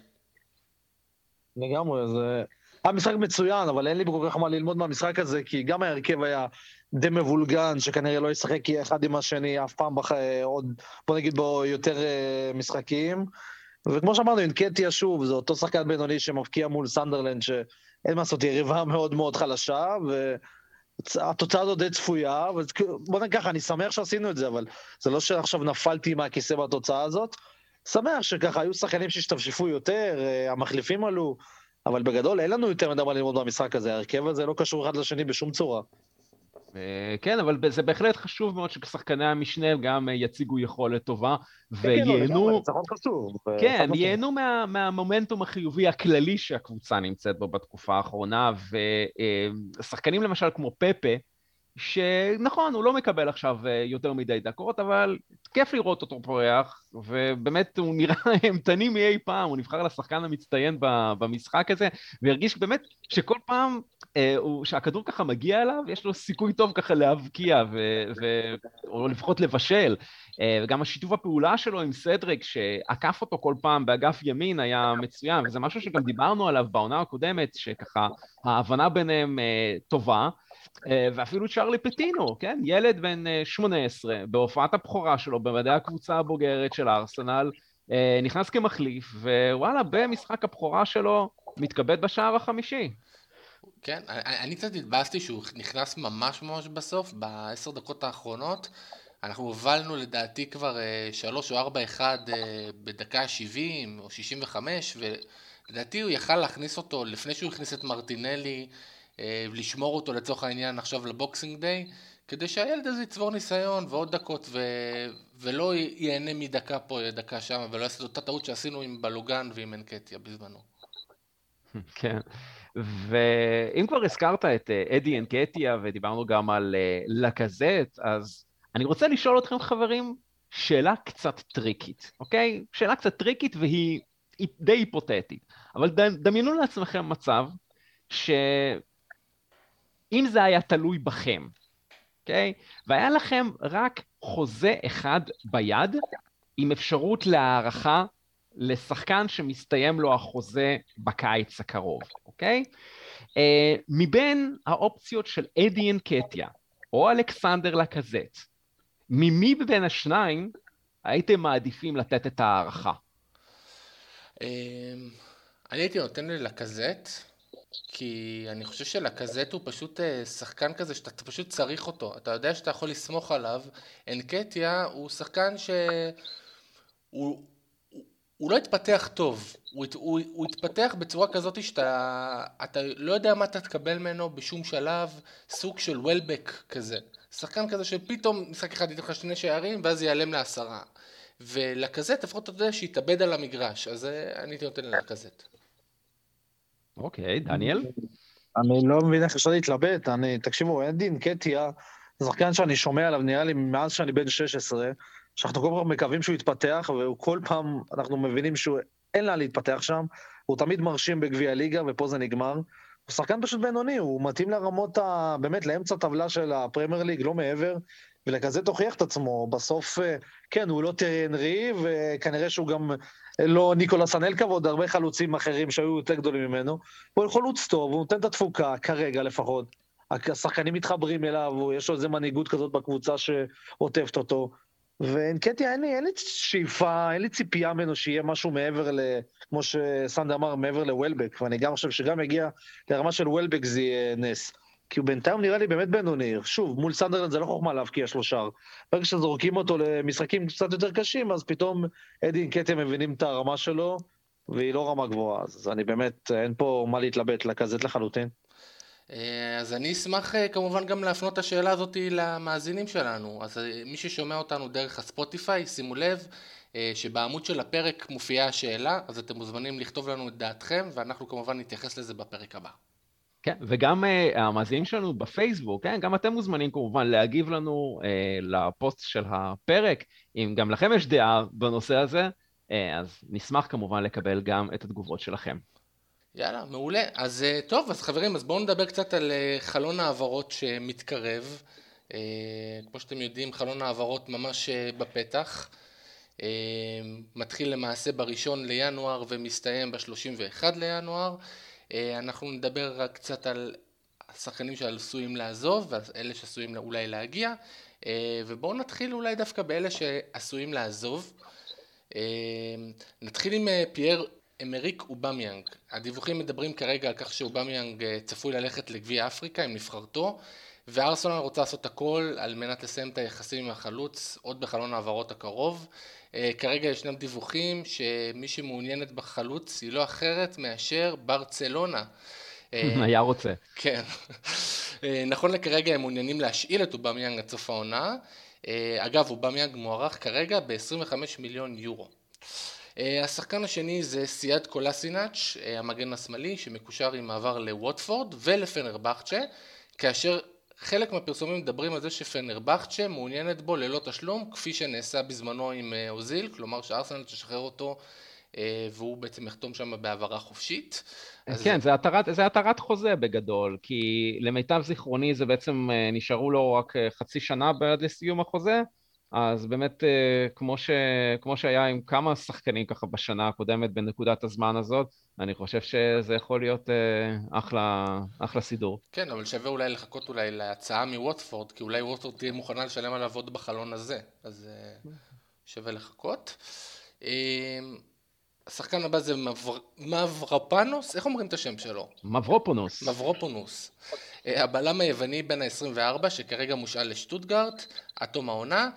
לגמרי, זה... היה משחק מצוין, אבל אין לי כל כך מה ללמוד מהמשחק הזה, כי גם ההרכב היה די מבולגן, שכנראה לא ישחק אחד עם השני אף פעם בח... עוד, בוא נגיד בו יותר uh, משחקים. וכמו שאמרנו, אינקטיה שוב, זה אותו שחקן בינוני שמבקיע מול סנדרלנד, שאין מה לעשות, יריבה מאוד מאוד חלשה, ו... התוצאה הזו די צפויה, בוא נגיד ככה, אני שמח שעשינו את זה, אבל זה לא שעכשיו נפלתי מהכיסא בתוצאה הזאת. שמח שככה היו שחקנים שהשתפשפו יותר, אה, המחליפים עלו, אבל בגדול אין לנו יותר מדי מה ללמוד במשחק הזה, ההרכב הזה לא קשור אחד לשני בשום צורה. כן, אבל זה בהחלט חשוב מאוד ששחקני המשנה גם יציגו יכולת טובה, וייהנו... כן, ייהנו מהמומנטום החיובי הכללי שהקבוצה נמצאת בו בתקופה האחרונה, ושחקנים למשל כמו פפה, שנכון, הוא לא מקבל עכשיו אה, יותר מדי דקות, אבל כיף לראות אותו פורח, ובאמת הוא נראה אימתני מאי פעם, הוא נבחר לשחקן המצטיין במשחק הזה, והרגיש באמת שכל פעם אה, שהכדור ככה מגיע אליו, יש לו סיכוי טוב ככה להבקיע, או לפחות לבשל. אה, וגם השיתוף הפעולה שלו עם סדריק, שעקף אותו כל פעם באגף ימין, היה מצוין, וזה משהו שגם דיברנו עליו בעונה הקודמת, שככה ההבנה ביניהם טובה. אה, ואפילו צ'רלי פטינו, כן? ילד בן 18, אה, בהופעת הבכורה שלו במדעי הקבוצה הבוגרת של הארסנל, אה, נכנס כמחליף, ווואלה, במשחק הבכורה שלו מתכבד בשער החמישי. כן, אני קצת התבאסתי שהוא נכנס ממש ממש בסוף, בעשר דקות האחרונות. אנחנו הובלנו לדעתי כבר שלוש או ארבע אחד בדקה 70 או 65, ולדעתי הוא יכל להכניס אותו לפני שהוא הכניס את מרטינלי. אה, לשמור אותו לצורך העניין עכשיו לבוקסינג דיי, כדי שהילד הזה יצבור ניסיון ועוד דקות ו... ולא ייהנה מדקה פה, דקה שם, ולא יעשה את אותה טעות שעשינו עם בלוגן ועם אנקטיה בזמנו. כן, ואם כבר הזכרת את אה, אדי אנקטיה ודיברנו גם על אה, לקזט, אז אני רוצה לשאול אתכם חברים שאלה קצת טריקית, אוקיי? שאלה קצת טריקית והיא די היפותטית, אבל דמיינו לעצמכם מצב ש... אם זה היה תלוי בכם, אוקיי? Okay? והיה לכם רק חוזה אחד ביד, עם אפשרות להערכה לשחקן שמסתיים לו החוזה בקיץ הקרוב, אוקיי? Okay? Uh, מבין האופציות של אדי אנקטיה או אלכסנדר לקזט, ממי בין השניים הייתם מעדיפים לתת את ההערכה? אמ, אני הייתי נותן ללקזט, כי אני חושב שלקזט הוא פשוט אה, שחקן כזה שאתה פשוט צריך אותו, אתה יודע שאתה יכול לסמוך עליו, אנקטיה הוא שחקן ש... הוא, לא התפתח טוב, הוא, הוא, הוא התפתח בצורה כזאת שאתה אתה לא יודע מה אתה תקבל ממנו בשום שלב, סוג של וולבק כזה. שחקן כזה שפתאום משחק אחד ייתן לך שני שערים ואז ייעלם לעשרה. ולקזט לפחות אתה יודע שיתאבד על המגרש, אז אה, אני הייתי נותן לקזט. אוקיי, דניאל? אני לא מבין איך אפשר להתלבט, אני, תקשיבו, אנדין קטיה, שחקן שאני שומע עליו, נראה לי מאז שאני בן 16, שאנחנו כל פעם מקווים שהוא יתפתח, וכל פעם אנחנו מבינים שהוא, אין לאן להתפתח שם, הוא תמיד מרשים בגביע הליגה, ופה זה נגמר. הוא שחקן פשוט בינוני, הוא מתאים לרמות ה... באמת, לאמצע טבלה של הפרמייר ליג, לא מעבר, ולכזה תוכיח את עצמו. בסוף, אה, כן, הוא לא טרי אנרי, וכנראה שהוא גם לא ניקולס אנלקה ועוד הרבה חלוצים אחרים שהיו יותר גדולים ממנו. הוא חלוץ טוב, הוא נותן את התפוקה, כרגע לפחות. השחקנים מתחברים אליו, יש לו איזה מנהיגות כזאת בקבוצה שעוטפת אותו. ואנקטיה, אין לי, אין לי שאיפה, אין לי ציפייה ממנו שיהיה משהו מעבר ל... כמו שסנדה אמר, מעבר לוולבק, ואני גם חושב שגם יגיע לרמה של וולבק זה יהיה נס. כי הוא בינתיים נראה לי באמת בינוני. שוב, מול סנדרלנד זה לא חוכמה להבקיע שלושה. ברגע שזורקים אותו למשחקים קצת יותר קשים, אז פתאום אדי אינקטיה מבינים את הרמה שלו, והיא לא רמה גבוהה. אז אני באמת, אין פה מה להתלבט, לקזט לחלוטין. אה, אז אני אשמח אה, כמובן גם להפנות את השאלה הזאת למאזינים שלנו. אז אה, מי ששומע אותנו דרך הספוטיפיי, שימו לב שבעמוד של הפרק מופיעה השאלה, אז אתם מוזמנים לכתוב לנו את דעתכם, ואנחנו כמובן נתייחס לזה בפרק הבא. כן, וגם uh, המאזינים שלנו בפייסבוק, כן, גם אתם מוזמנים כמובן להגיב לנו uh, לפוסט של הפרק, אם גם לכם יש דעה בנושא הזה, uh, אז נשמח כמובן לקבל גם את התגובות שלכם. יאללה, מעולה. אז uh, טוב, אז חברים, אז בואו נדבר קצת על uh, חלון העברות שמתקרב. Uh, כמו שאתם יודעים, חלון העברות ממש uh, בפתח. Uh, מתחיל למעשה בראשון לינואר ומסתיים ב-31 לינואר. אה, אנחנו נדבר רק קצת על השחקנים שעשויים לעזוב ואלה שעשויים אולי להגיע אה, ובואו נתחיל אולי דווקא באלה שעשויים לעזוב. אה, נתחיל עם פייר אמריק אובמיאנג. הדיווחים מדברים כרגע על כך שאובמיאנג צפוי ללכת לגביע אפריקה עם נבחרתו וארסנל רוצה לעשות הכל על מנת לסיים את היחסים עם החלוץ עוד בחלון העברות הקרוב. אה, כרגע ישנם דיווחים שמי שמעוניינת בחלוץ היא לא אחרת מאשר ברצלונה. היה רוצה. כן. נכון לכרגע הם מעוניינים להשאיל את אובמיאנג עד סוף העונה. אגב, אובמיאנג מוערך כרגע ב-25 מיליון יורו. אה, השחקן השני זה סעאד קולשינאץ', אה, המגן השמאלי, שמקושר עם מעבר לווטפורד ולפנרבכצ'ה, כאשר חלק מהפרסומים מדברים על זה שפנרבכצ'ה מעוניינת בו ללא תשלום, כפי שנעשה בזמנו עם אה, אוזיל, כלומר שארסנל תשחרר אותו והוא בעצם יחתום שם בהעברה חופשית. כן, זה התרת, זה התרת חוזה בגדול, כי למיטב זיכרוני זה בעצם נשארו לו רק חצי שנה בעד לסיום החוזה, אז באמת, אה, כמו, ש, כמו שהיה עם כמה שחקנים ככה בשנה הקודמת בנקודת הזמן הזאת, אני חושב שזה יכול להיות אה, אחלה, אחלה סידור. כן, אבל שווה אולי לחכות אולי להצעה מווטפורד, כי אולי ווטפורד תהיה מוכנה לשלם עליו עוד בחלון הזה, אז אה, שווה לחכות. השחקן הבא זה מבר... מברפנוס, איך אומרים את השם שלו? מברופונוס. מברופונוס. הבלם היווני בן ה-24 שכרגע מושאל לשטוטגרט, עד תום העונה,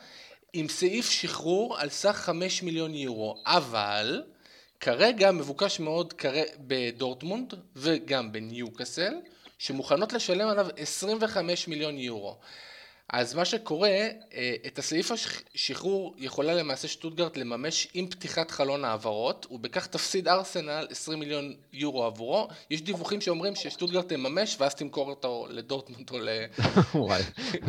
עם סעיף שחרור על סך 5 מיליון יורו, אבל כרגע מבוקש מאוד בדורטמונד וגם בניוקאסל, שמוכנות לשלם עליו 25 מיליון יורו. אז מה שקורה, אה, את הסעיף השחרור יכולה למעשה שטוטגרט לממש עם פתיחת חלון העברות, ובכך תפסיד ארסנל 20 מיליון יורו עבורו. יש דיווחים שאומרים ששטוטגרט תממש ואז תמכור אותו לדורטמונד או ל... וואי,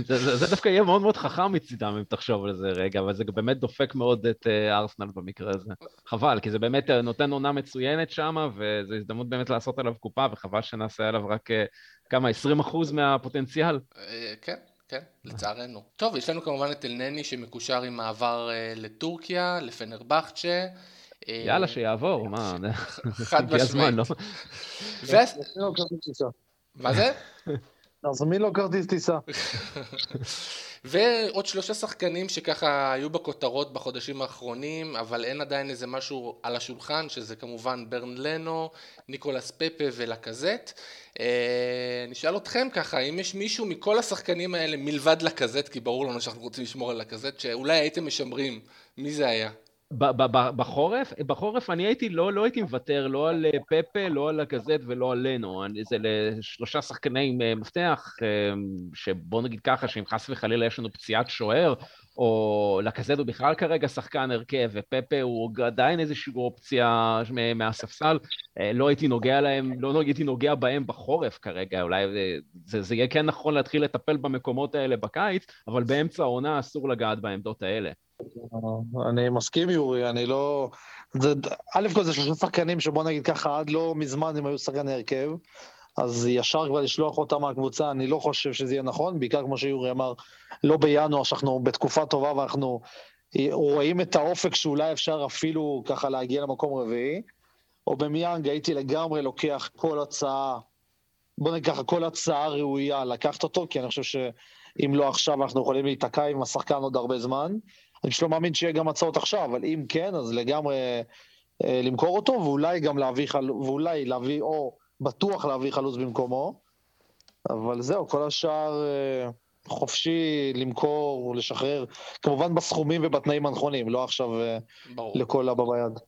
זה, זה דווקא יהיה מאוד מאוד חכם מצידם אם תחשוב על זה רגע, אבל זה באמת דופק מאוד את אה, ארסנל במקרה הזה. חבל, כי זה באמת אה, נותן עונה מצוינת שם, וזו הזדמנות באמת לעשות עליו קופה, וחבל שנעשה עליו רק כמה, 20 אחוז מהפוטנציאל? כן. כן, לצערנו. טוב, יש לנו כמובן את אלנני שמקושר עם מעבר uh, לטורקיה, לפנרבכצ'ה. אה, יאללה, שיעבור, מה, חד משמעית. לא? מה זה? נזמין לו כרטיס טיסה. ועוד שלושה שחקנים שככה היו בכותרות בחודשים האחרונים, אבל אין עדיין איזה משהו על השולחן, שזה כמובן ברן לנו, ניקולס פפה ולקזט. אה, נשאל אתכם ככה, אם יש מישהו מכל השחקנים האלה מלבד לקזט, כי ברור לנו שאנחנו רוצים לשמור על לקזט, שאולי הייתם משמרים, מי זה היה? בחורף, בחורף אני הייתי, לא, לא הייתי מוותר לא על אה, פפה, לא על הגזט ולא על לנו. זה לשלושה שחקני אה, מפתח, אה, שבוא נגיד ככה, שאם חס וחלילה יש לנו פציעת שוער, או לקזט הוא בכלל כרגע שחקן הרכב, ופפה הוא עדיין איזושהי אופציה מהספסל, לא הייתי נוגע להם, לא הייתי נוגע בהם בחורף כרגע, אולי זה, זה יהיה כן נכון להתחיל לטפל במקומות האלה בקיץ, אבל באמצע העונה אסור לגעת בעמדות האלה. אני מסכים יורי, אני לא... זה, א' כל זה שלושה שחקנים שבוא נגיד ככה, עד לא מזמן הם היו שחקני הרכב, אז ישר כבר לשלוח אותם מהקבוצה, אני לא חושב שזה יהיה נכון, בעיקר כמו שיורי אמר, לא בינואר, שאנחנו בתקופה טובה ואנחנו רואים את האופק שאולי אפשר אפילו ככה להגיע למקום רביעי, או במיאנג הייתי לגמרי לוקח כל הצעה, בוא נגיד ככה, כל הצעה ראויה לקחת אותו, כי אני חושב שאם לא עכשיו אנחנו יכולים להיתקע עם השחקן עוד הרבה זמן. אני פשוט לא מאמין שיהיה גם הצעות עכשיו, אבל אם כן, אז לגמרי אה, למכור אותו, ואולי גם להביא חלוץ, ואולי להביא, או בטוח להביא חלוץ במקומו. אבל זהו, כל השאר אה, חופשי למכור, לשחרר, כמובן בסכומים ובתנאים הנכונים, לא עכשיו אה, לכל הבא ביד.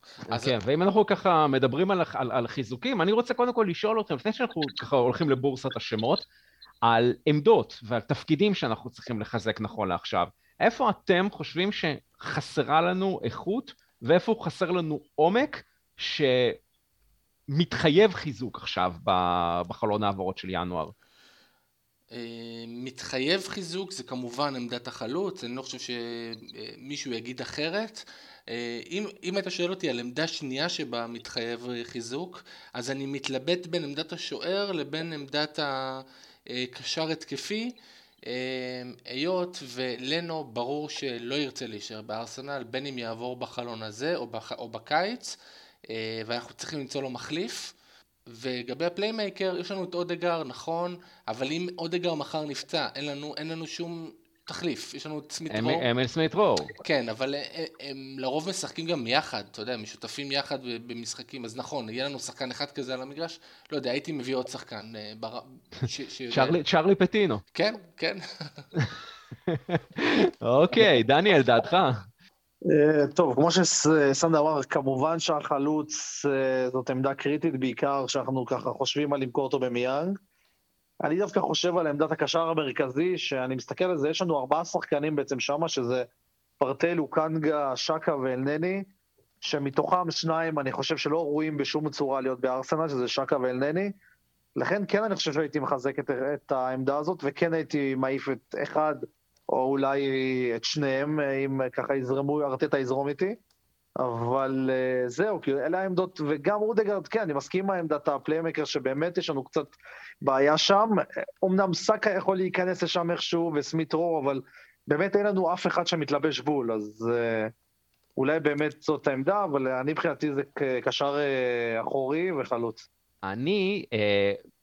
כן, ואם אנחנו ככה מדברים על, על, על חיזוקים, אני רוצה קודם כל לשאול אתכם, לפני שאנחנו ככה הולכים לבורסת השמות, על עמדות ועל תפקידים שאנחנו צריכים לחזק נכון לעכשיו. איפה אתם חושבים שחסרה לנו איכות ואיפה חסר לנו עומק שמתחייב חיזוק עכשיו בחלון העברות של ינואר? אה, מתחייב חיזוק זה כמובן עמדת החלוץ, אני לא חושב שמישהו יגיד אחרת. אה, אם, אם היית שואל אותי על עמדה שנייה שבה מתחייב חיזוק, אז אני מתלבט בין עמדת השוער לבין עמדת הקשר התקפי. היות ולנו ברור שלא ירצה להישאר בארסנל, בין אם יעבור בחלון הזה או, בח... או בקיץ, אה, ואנחנו צריכים למצוא לו מחליף. ולגבי הפליימייקר, יש לנו את אודגור, נכון, אבל אם אודגור מחר נפצע, אין לנו, אין לנו שום תחליף, יש לנו את סמית-רו. אמיל סמית-רו. כן, אבל הם, הם לרוב משחקים גם יחד, אתה יודע, משותפים יחד במשחקים, אז נכון, יהיה לנו שחקן אחד כזה על המגרש, לא יודע, הייתי מביא עוד שחקן. בר... ש, ש... צ'רלי, צ'רלי פטינו. כן, כן. אוקיי, דניאל, דעתך? אה, טוב, כמו שסנדה אמר, כמובן שהחלוץ אה, זאת עמדה קריטית, בעיקר כשאנחנו ככה חושבים על למכור אותו במיאנג. אני דווקא חושב על עמדת הקשר המרכזי, שאני מסתכל על זה, יש לנו ארבעה שחקנים בעצם שמה, שזה פרטל, אוקנגה, שקה ואלנני, שמתוכם שניים אני חושב שלא ראויים בשום צורה להיות בארסנל, שזה שקה ואלנני. לכן כן אני חושב שהייתי מחזק את, את העמדה הזאת, וכן הייתי מעיף את אחד, או אולי את שניהם, אם ככה יזרמו, ארטטה יזרום איתי. אבל uh, זהו, כי אלה העמדות, וגם רודגרד, כן, אני מסכים עם עמדת הפליימקר, שבאמת יש לנו קצת בעיה שם. אמנם סאקה יכול להיכנס לשם איכשהו, וסמית רו, אבל באמת אין לנו אף אחד שמתלבש בול, אז uh, אולי באמת זאת העמדה, אבל אני מבחינתי זה קשר uh, אחורי וחלוץ. אני,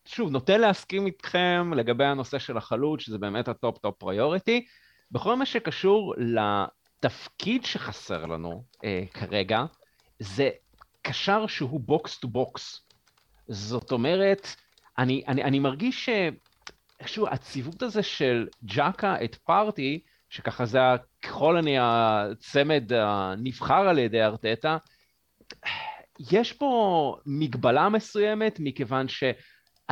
שוב, נוטה להסכים איתכם לגבי הנושא של החלוץ, שזה באמת ה top top priority. בכל מה שקשור לתפקיד שחסר לנו אה, כרגע, זה קשר שהוא box to box. זאת אומרת, אני, אני, אני מרגיש שאיכשהו הציוות הזה של ג'אקה את פארטיי, שככה זה ככל הנראה הצמד הנבחר על ידי ארטטה, יש פה מגבלה מסוימת, מכיוון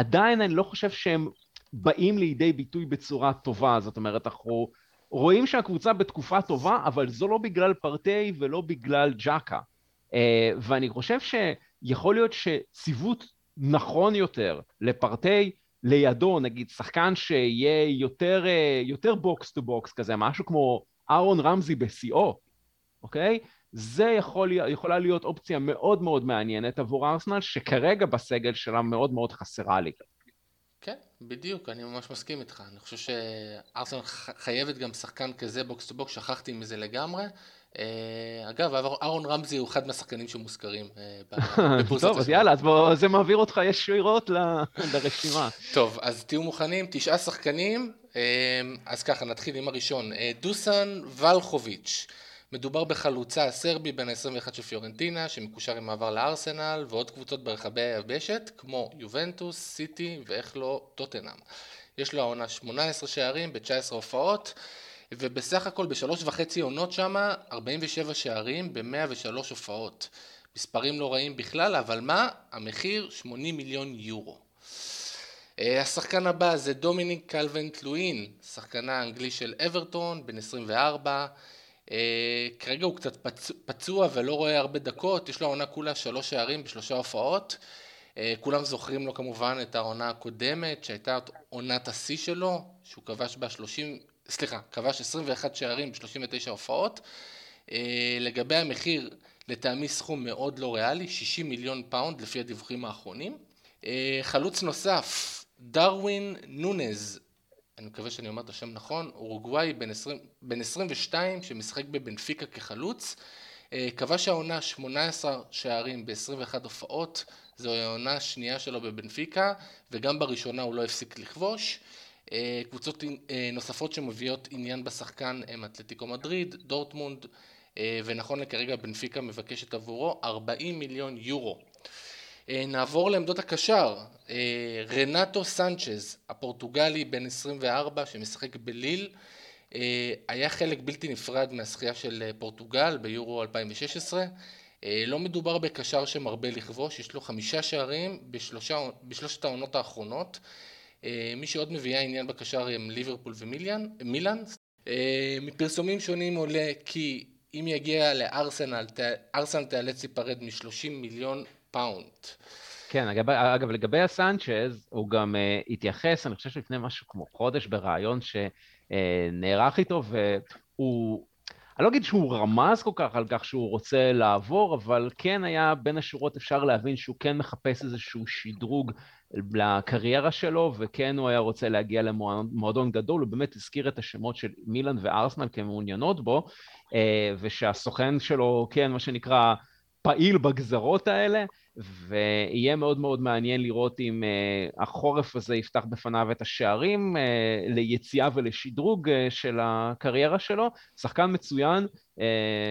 שעדיין אני לא חושב שהם באים לידי ביטוי בצורה טובה. זאת אומרת, אנחנו רואים שהקבוצה בתקופה טובה, אבל זו לא בגלל פארטיי ולא בגלל ג'אקה. אה, ואני חושב שיכול להיות שציוות נכון יותר לפארטיי לידו, נגיד שחקן שיהיה יותר, אה, יותר box to box כזה, משהו כמו אהרון רמזי בשיאו, אוקיי? זה יכול, יכולה להיות אופציה מאוד מאוד מעניינת עבור ארסנל, שכרגע בסגל שלה מאוד מאוד חסרה לה. כן, בדיוק, אני ממש מסכים איתך. אני חושב שארסנל חייבת גם שחקן כזה box to box, שכחתי מזה לגמרי. אה, אגב, אהרון רמזי הוא אחד מהשחקנים שמוזכרים אה, בפוזיציה. טוב, אז יאללה, אז זה מעביר אותך ישירות לרשימה. טוב, אז תהיו מוכנים, תשעה שחקנים. אה, אז ככה, נתחיל עם הראשון. דוסן ולחוביץ'. מדובר בחלוצה הסרבי בין ה-21 של פיורנטינה, שמקושר עם מעבר לארסנל, ועוד קבוצות ברחבי היבשת, כמו יובנטוס, סיטי, ואיך לא, טוטנאם. יש לו העונה 18 שערים ב-19 הופעות, ובסך הכל בשלוש וחצי עונות שמה, 47 שערים ב-103 הופעות. מספרים לא רעים בכלל, אבל מה? המחיר 80 מיליון יורו. אה, השחקן הבא זה דומיניק קלברט לואין, שחקנה האנגלי של אברטון, בן 24, אה, כרגע הוא קצת פצוע ולא רואה הרבה דקות, יש לו עונה כולה שלוש שערים בשלושה הופעות. אה, כולם זוכרים לו כמובן את העונה הקודמת, שהייתה עונת השיא שלו, שהוא כבש בה 30, סליחה, כבש 21 שערים ב-39 הופעות. אה, לגבי המחיר, לטעמי סכום מאוד לא ריאלי, 60 מיליון פאונד לפי הדיווחים האחרונים. חלוץ נוסף, דרווין נונז, אני מקווה שאני אומר את השם נכון, אורוגוואי בן, 20, בן 22 שמשחק בבנפיקה כחלוץ, אה, כבש העונה 18 שערים ב-21 הופעות, זו העונה השנייה שלו בבנפיקה וגם בראשונה הוא לא הפסיק לכבוש. אה, קבוצות אה, נוספות שמביאות עניין בשחקן הם אתלטיקו מדריד, דורטמונד ונכון לכרגע בנפיקה מבקשת עבורו 40 מיליון יורו. אה, נעבור לעמדות הקשר, אה, רנטו סנצ'ז, הפורטוגלי בן 24 שמשחק בליל, אה, היה חלק בלתי נפרד מהזכייה של פורטוגל ביורו 2016. לא מדובר בקשר שמרבה לכבוש, יש לו חמישה שערים בשלושה, בשלושת העונות האחרונות. מי שעוד מביאה עניין בקשר הם ליברפול ומילאן. מפרסומים שונים עולה כי אם יגיע לארסנל, ארסנל תיאלץ להיפרד מ-30 מיליון פאונד. כן, אגב, אגב לגבי הסנצ'ז, הוא גם אה, התייחס, אני חושב שלפני משהו כמו חודש בריאיון שנערך איתו, והוא, אני לא אגיד שהוא רמז כל כך על כך שהוא רוצה לעבור, אבל כן היה בין השורות אפשר להבין שהוא כן מחפש איזשהו שדרוג לקריירה שלו, וכן הוא היה רוצה להגיע למועדון גדול, הוא באמת הזכיר את השמות של מילאן וארסנל כמעוניינות בו, אה, ושהסוכן שלו, כן, מה שנקרא, פעיל בגזרות האלה, ויהיה מאוד מאוד מעניין לראות אם uh, החורף הזה יפתח בפניו את השערים uh, ליציאה ולשדרוג uh, של הקריירה שלו. שחקן מצוין,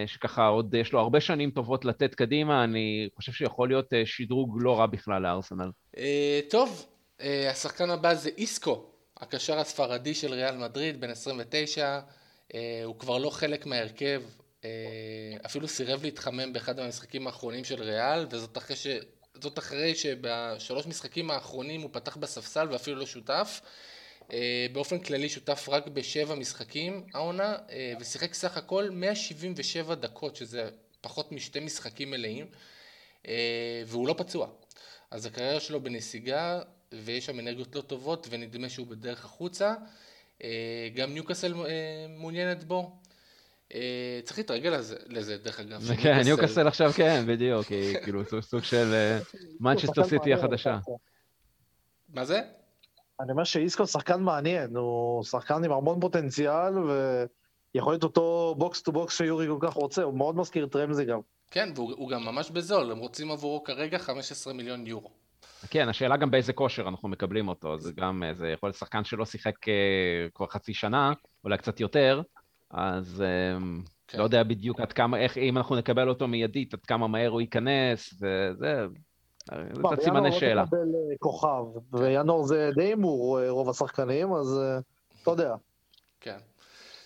שככה עוד יש לו הרבה שנים טובות לתת קדימה, אני חושב שיכול להיות שדרוג לא רע בכלל לארסנל. טוב, השחקן הבא זה איסקו, הקשר הספרדי של ריאל מדריד, בן 29, uh, הוא כבר לא חלק מההרכב, אה, אפילו סירב להתחמם באחד המשחקים האחרונים של ריאל, וזאת אחרי, ש... אחרי שבשלוש משחקים האחרונים הוא פתח בספסל ואפילו לא שותף. אה, באופן כללי שותף רק בשבע משחקים העונה, אה, ושיחק סך הכל 177 דקות, שזה פחות משתי משחקים מלאים, והוא לא פצוע. אז הקריירה שלו בנסיגה, ויש שם אנרגיות לא טובות, ונדמה שהוא בדרך החוצה. גם ניוקאסל מעוניינת בו, אה, צריך להתרגל לזה, דרך אגב. כן, ניוקאסל עכשיו כן, בדיוק, כאילו סוג של מנצ'סטר אה, סיטי החדשה. מה זה? אני אומר שאיסקו שחקן מעניין, הוא שחקן עם המון פוטנציאל, ויכול להיות אותו box to box שיורי כל כך רוצה, הוא מאוד מזכיר את רמזי גם. כן, והוא גם ממש בזול, הם רוצים עבורו כרגע 15 מיליון יורו. כן, השאלה גם באיזה כושר אנחנו מקבלים אותו, זה גם, זה יכול להיות שחקן שלא שיחק אה, כבר חצי שנה, אולי קצת יותר, אז אמ, כן. לא יודע בדיוק עד כמה, איך, אם אנחנו נקבל אותו מיידית, עד כמה מהר הוא ייכנס, וזה, זה קצת סימני שאלה. ינואר לא תקבל כוכב, וינואר זה די הימור רוב השחקנים, אז אה, אתה יודע. כן.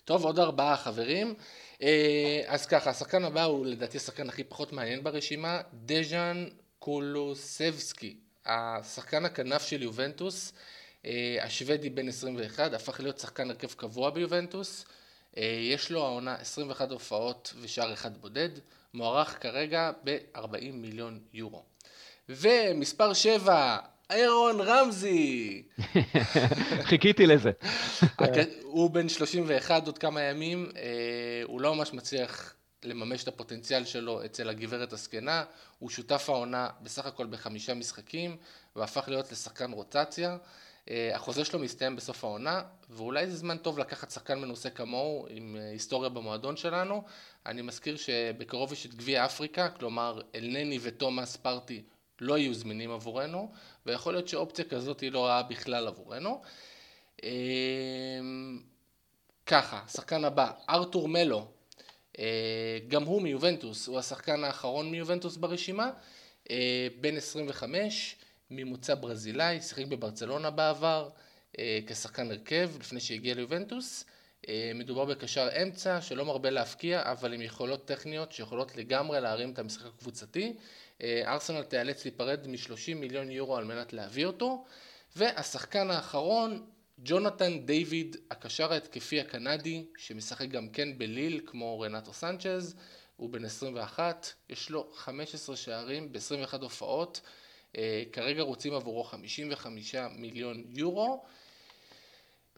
טוב, עוד ארבעה חברים. אה, אז ככה, השחקן הבא הוא לדעתי השחקן הכי פחות מעניין ברשימה, דז'אן קולוסבסקי, השחקן הכנף של יובנטוס, אה, השוודי בן 21, הפך להיות שחקן הרכב קבוע ביובנטוס. אה, יש לו העונה 21 הופעות ושער אחד בודד, מוערך כרגע ב-40 מיליון יורו. ומספר 7, איירון רמזי. חיכיתי לזה. הוא בן 31 עוד כמה ימים, אה, הוא לא ממש מצליח לממש את הפוטנציאל שלו אצל הגברת הזקנה, הוא שותף העונה בסך הכל בחמישה משחקים והפך להיות לשחקן רוטציה. אה, החוזה שלו מסתיים בסוף העונה, ואולי זה זמן טוב לקחת שחקן מנוסה כמוהו עם אה, היסטוריה במועדון שלנו. אני מזכיר שבקרוב יש את גביע אפריקה, כלומר אלנני ותומאס פרטי לא יהיו זמינים עבורנו, ויכול להיות שאופציה כזאת היא לא רעה בכלל עבורנו. אה, ככה, השחקן הבא, ארתור מלו, גם הוא מיובנטוס, הוא השחקן האחרון מיובנטוס ברשימה, בן 25, ממוצא ברזילאי, שיחק בברצלונה בעבר אה, כשחקן הרכב לפני שהגיע ליובנטוס. אה, מדובר בקשר אמצע שלא מרבה להפקיע אבל עם יכולות טכניות שיכולות לגמרי להרים את המשחק הקבוצתי. אה, ארסנל תיאלץ להיפרד מ-30 מיליון יורו על מנת להביא אותו. והשחקן האחרון, ג'ונתן דיוויד, הקשר ההתקפי הקנדי, שמשחק גם כן בליל כמו רנטו סנצ'ז, הוא בן 21, יש לו 15 שערים ב-21 הופעות. אה, כרגע רוצים עבורו 55 מיליון יורו.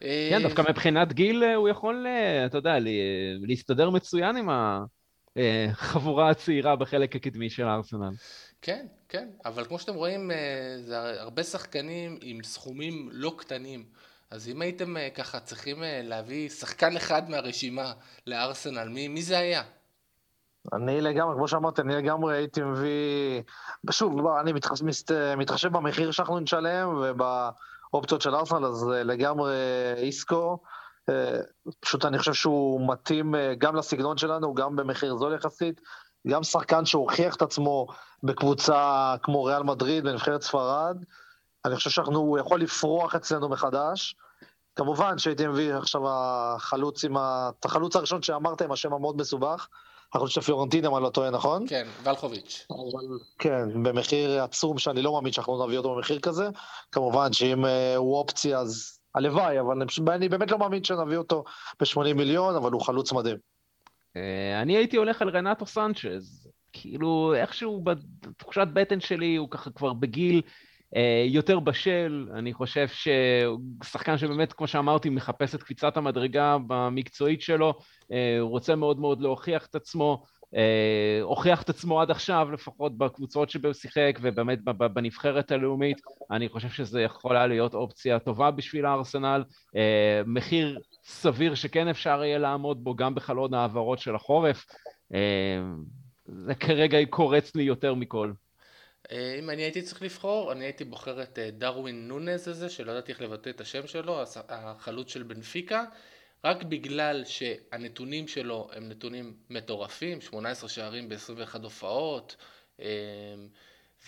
אה, כן, דווקא מבחינת גיל אה, הוא יכול, אתה יודע, להסתדר מצוין עם החבורה הצעירה בחלק הקדמי של הארסנל. כן, כן, אבל כמו שאתם רואים, זה הרבה שחקנים עם סכומים לא קטנים. אז אם הייתם ככה צריכים להביא שחקן אחד מהרשימה לארסנל, מי, מי זה היה? אני לגמרי, כמו שאמרתי, אני לגמרי הייתי מביא... שוב, בוא, אני מתחש... מתחשב במחיר שאנחנו נשלם ובאופציות של ארסנל, אז אה, לגמרי איסקו. אה, פשוט אני חושב שהוא מתאים אה, גם לסגנון שלנו, גם במחיר זול יחסית. גם שחקן שהוכיח את עצמו בקבוצה כמו ריאל מדריד בנבחרת ספרד. אני חושב שהוא יכול לפרוח אצלנו מחדש. כמובן שהייתי מביא עכשיו החלוץ עם ה... החלוץ הראשון שאמרתם, השם המאוד מסובך. החלוץ של פיורנטינה, אם אני לא טועה, נכון? כן, ולחוביץ'. כן, במחיר עצום שאני לא מאמין שאנחנו נביא אותו במחיר כזה. כמובן שאם אה, הוא אופציה אז הלוואי, אבל אני באמת לא מאמין שנביא אותו ב-80 מיליון, אבל הוא חלוץ מדהים. אה, אני הייתי הולך על רנטו סנצ'ז. כאילו, איכשהו בתחושת בטן שלי הוא ככה כבר בגיל יותר בשל, אני חושב ששחקן שבאמת, כמו שאמרתי, מחפש את קפיצת המדרגה במקצועית שלו, אה, הוא רוצה מאוד מאוד להוכיח את עצמו, אה, הוכיח את עצמו עד עכשיו, לפחות בקבוצות שבו שיחק, ובאמת בנבחרת הלאומית, אני חושב שזה יכול היה להיות אופציה טובה בשביל הארסנל, מחיר סביר שכן אפשר יהיה לעמוד בו גם בחלון העברות של החורף, זה כרגע קורץ לי יותר מכל. אה, אם אני הייתי צריך לבחור, אני הייתי בוחר את אה, דרווין נונז הזה, שלא ידעתי איך לבטא את השם שלו, החלוץ של בנפיקה, רק בגלל שהנתונים שלו הם נתונים מטורפים, 18 שערים ב-21 הופעות,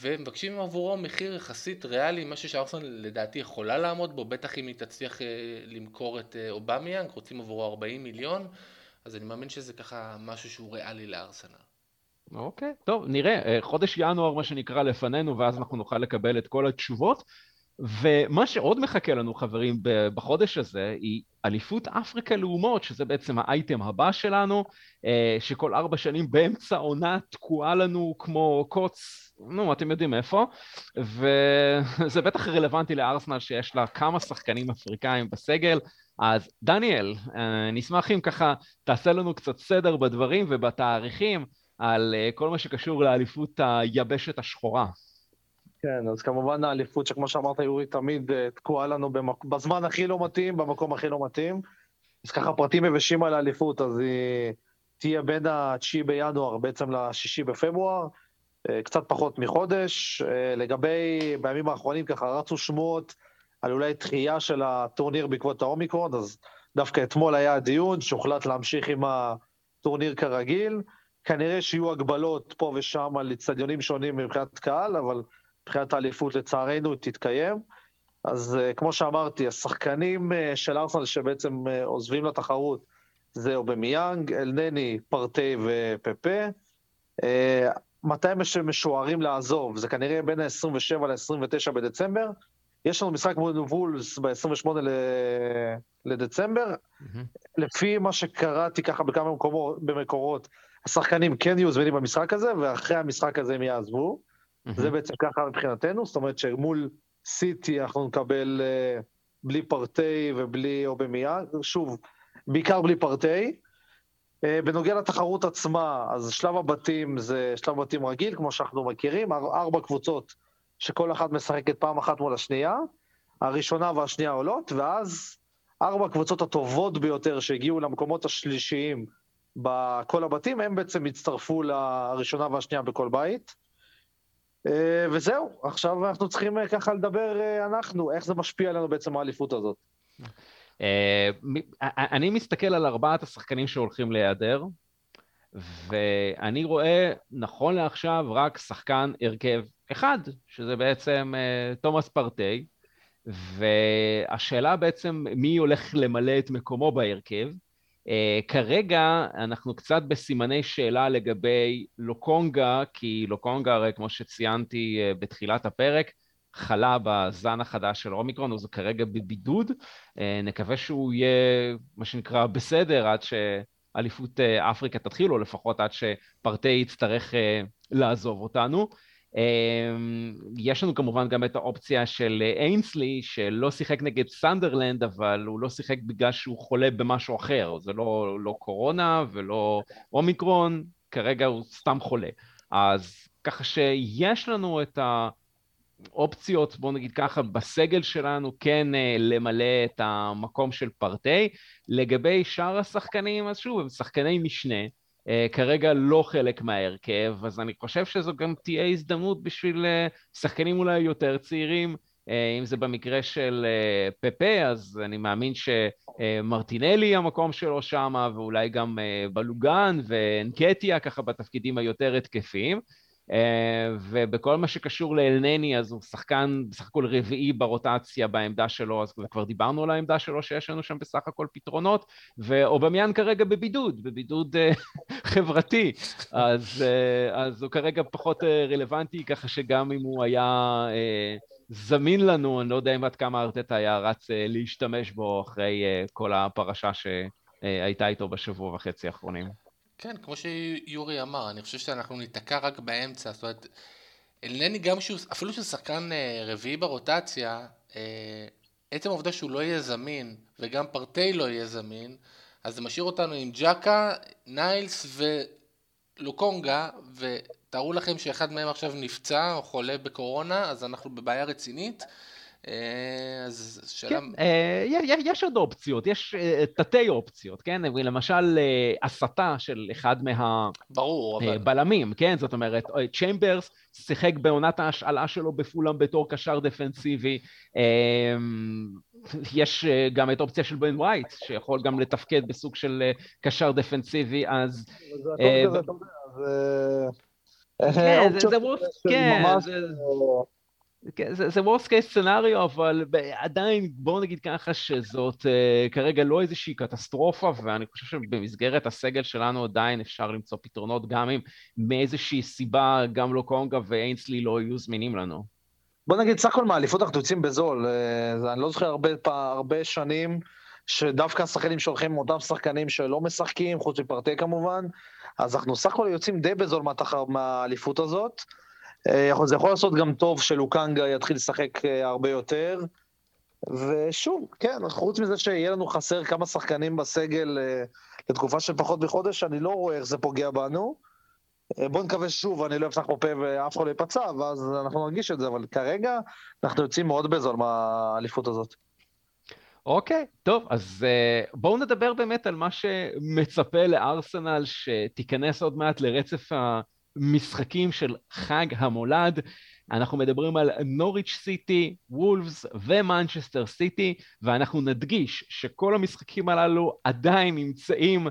ומבקשים עבורו מחיר יחסית ריאלי, משהו שארסנל לדעתי יכולה לעמוד בו, בטח אם היא תצליח למכור את אובמיאנג, רוצים עבורו 40 מיליון, אז אני מאמין שזה ככה משהו שהוא ריאלי לארסנל. אוקיי, טוב, נראה. אה, חודש ינואר, מה שנקרא, לפנינו, ואז אנחנו נוכל לקבל את כל התשובות. ומה שעוד מחכה לנו, חברים, בחודש הזה, היא אליפות אפריקה לאומות, שזה בעצם האייטם הבא שלנו, אה, שכל ארבע שנים באמצע עונה תקועה לנו כמו קוץ, נו, אתם יודעים איפה, וזה בטח רלוונטי לארסנל שיש לה כמה שחקנים אפריקאים בסגל, אז דניאל, אה, נשמח אם ככה תעשה לנו קצת סדר בדברים ובתאריכים על אה, כל מה שקשור לאליפות היבשת השחורה. כן, אז כמובן האליפות שכמו שאמרת, יורי, תמיד אה, תקועה לנו במק... בזמן הכי לא מתאים, במקום הכי לא מתאים. אז ככה פרטים יבשים על האליפות, אז היא תהיה בין ה-9 בינואר בעצם ל-6 בפברואר, קצת פחות מחודש. לגבי, בימים האחרונים ככה רצו שמועות על אולי דחייה של הטורניר בעקבות האומיקרון, אז דווקא אתמול היה הדיון שהוחלט להמשיך עם הטורניר כרגיל. כנראה שיהיו הגבלות פה ושם על אצטדיונים שונים מבחינת קהל, אבל מבחינת האליפות לצערנו תתקיים. אז uh, כמו שאמרתי, השחקנים uh, של ארסנל שבעצם uh, עוזבים לתחרות זה אובמיאנג, אלנני, פרטי ופפה. מתי הם משוערים לעזוב? זה כנראה בין ה-27 ל-29 בדצמבר. יש לנו משחק מול וולס ב-28 לדצמבר. Mm-hmm. לפי מה שקראתי ככה בכמה מקומות, במקורות, השחקנים כן יהיו זמינים במשחק הזה, ואחרי המשחק הזה הם יעזבו. Mm-hmm. זה בעצם ככה מבחינתנו, זאת אומרת שמול סיטי אנחנו נקבל uh, בלי פרטי ובלי אובמיה, שוב, בעיקר בלי פרטי. Uh, בנוגע לתחרות עצמה, אז שלב הבתים זה שלב בתים רגיל, כמו שאנחנו מכירים, ארבע קבוצות שכל אחת משחקת פעם אחת מול השנייה, הראשונה והשנייה עולות, ואז ארבע הקבוצות הטובות ביותר שהגיעו למקומות השלישיים בכל הבתים, הם בעצם הצטרפו לראשונה והשנייה בכל בית. אה, וזהו, עכשיו אנחנו צריכים אה, ככה לדבר אה, אנחנו, איך זה משפיע עלינו בעצם האליפות הזאת. אני מסתכל על ארבעת השחקנים שהולכים להיעדר, ואני רואה נכון לעכשיו רק שחקן הרכב אחד, שזה בעצם תומאס פרטי, והשאלה בעצם מי הולך למלא את מקומו בהרכב. Uh, כרגע אנחנו קצת בסימני שאלה לגבי לוקונגה, כי לוקונגה הרי כמו שציינתי uh, בתחילת הפרק, חלה בזן החדש של אומיקרון, אז הוא כרגע בבידוד. Uh, נקווה שהוא יהיה, מה שנקרא, בסדר עד שאליפות אפריקה תתחיל, או לפחות עד שפרטי יצטרך לעזוב אותנו. אמ, יש לנו כמובן גם את האופציה של אינסלי, שלא שיחק נגד סנדרלנד, אבל הוא לא שיחק בגלל שהוא חולה במשהו אחר, זה לא, לא קורונה ולא אומיקרון, כרגע הוא סתם חולה. אז ככה שיש לנו את האופציות, בואו נגיד ככה, בסגל שלנו כן אה, למלא את המקום של פרטי. לגבי שאר השחקנים, אז שוב, הם שחקני משנה. Uh, כרגע לא חלק מההרכב, אז אני חושב שזו גם תהיה הזדמנות בשביל uh, שחקנים אולי יותר צעירים, uh, אם זה במקרה של פפה, אז אני מאמין שמרטינלי המקום שלו שם, ואולי גם בלוגן ואנקטיה, ככה בתפקידים היותר התקפיים. אה, ובכל מה שקשור לאלנני, אז הוא שחקן בסך הכל רביעי ברוטציה בעמדה שלו, אז כבר דיברנו על העמדה שלו שיש לנו שם בסך הכל פתרונות, ואובמיאן כרגע בבידוד, בבידוד אה, חברתי, אז, אה, אז הוא כרגע פחות רלוונטי, ככה שגם אם הוא היה זמין לנו, אני לא יודע אם עד כמה ארטטה היה רץ להשתמש בו אחרי כל הפרשה שהייתה איתו בשבוע וחצי האחרונים. כן, כמו שיורי אמר, אני חושב שאנחנו ניתקע רק באמצע, זאת אומרת, אלנני גם שהוא, אפילו שהוא שחקן אה, רביעי ברוטציה, אה, עצם העובדה שהוא לא יהיה זמין, וגם פרטי לא יהיה זמין, אז זה משאיר אותנו עם ג'קה, ניילס ולוקונגה, ותארו לכם שאחד מהם עכשיו נפצע או חולה בקורונה, אז אנחנו בבעיה רצינית. אה, אז שאלה... כן, אה, יש עוד אופציות, יש אה, תתי אופציות, כן? למשל הסתה של אחד מהבלמים, כן? זאת אומרת, צ'יימברס שיחק בעונת ההשאלה שלו בפולאם בתור קשר דפנסיבי. יש גם את האופציה של בן וייט, שיכול גם לתפקד בסוג של קשר דפנסיבי, אז... זה הכל כזה, אתה יודע, זה... כן, זה כן, כן, זה, זה worst case scenario, אבל עדיין בואו נגיד ככה שזאת אה, כרגע לא איזושהי קטסטרופה, ואני חושב שבמסגרת הסגל שלנו עדיין אפשר למצוא פתרונות, גם אם מאיזושהי סיבה גם לא קונגה ואינסלי לא יהיו זמינים לנו. בוא נגיד, סך הכל מהאליפות אנחנו יוצאים בזול. Uh, אני לא זוכר הרבה, הרבה שנים שדווקא השחקנים שהולכים אותם שחקנים שלא משחקים, חוץ מפרטי כמובן, אז אנחנו סך הכל יוצאים די בזול מהאליפות הזאת. אה, זה יכול לעשות גם טוב שלוקנגה יתחיל לשחק אה, הרבה יותר. ושוב, כן, חוץ מזה שיהיה לנו חסר כמה שחקנים בסגל אה, לתקופה של פחות מחודש, אני לא רואה איך זה פוגע בנו. בואו נקווה שוב, אני לא אפתח פה פה ואף אחד לא ייפצע, ואז אנחנו נרגיש את זה, אבל כרגע אנחנו יוצאים מאוד בזול מהאליפות הזאת. אוקיי, okay, טוב, אז uh, בואו נדבר באמת על מה שמצפה לארסנל, שתיכנס עוד מעט לרצף ה... משחקים של חג המולד. אנחנו מדברים על נוריץ' סיטי, וולפס ומנצ'סטר סיטי, ואנחנו נדגיש שכל המשחקים הללו עדיין נמצאים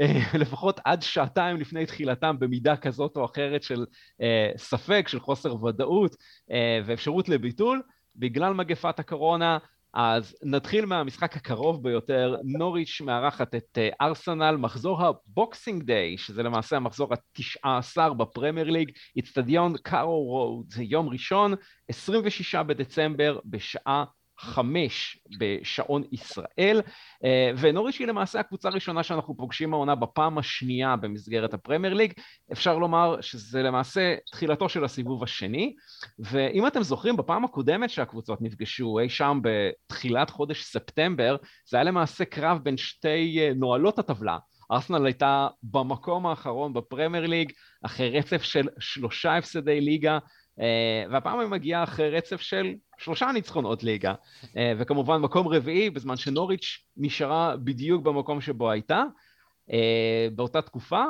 אה, לפחות עד שעתיים לפני תחילתם במידה כזאת או אחרת של אה, ספק, של חוסר ודאות אה, ואפשרות לביטול. בגלל מגפת הקורונה, אז נתחיל מהמשחק הקרוב ביותר, נוריץ' מארחת את אה, ארסנל, מחזור ה Boxing Day, שזה למעשה המחזור התשעה עשר בפרמייר ליג, איצטדיון קארו רוד, יום ראשון, 26 בדצמבר, בשעה חמש בשעון ישראל, אה, ונוריץ' היא למעשה הקבוצה הראשונה שאנחנו פוגשים העונה בפעם השנייה במסגרת הפרמייר ליג, אפשר לומר שזה למעשה תחילתו של הסיבוב השני, ואם אתם זוכרים בפעם הקודמת שהקבוצות נפגשו אי שם בתחילת חודש ספטמבר, זה היה למעשה קרב בין שתי אה, נועלות הטבלה, ארסנל הייתה במקום האחרון בפרמייר ליג, אחרי רצף של שלושה הפסדי ליגה, והפעם היא מגיעה אחרי רצף של שלושה ניצחונות ליגה, אה, וכמובן מקום רביעי, בזמן שנוריץ' נשארה בדיוק במקום שבו הייתה. אה, באותה תקופה,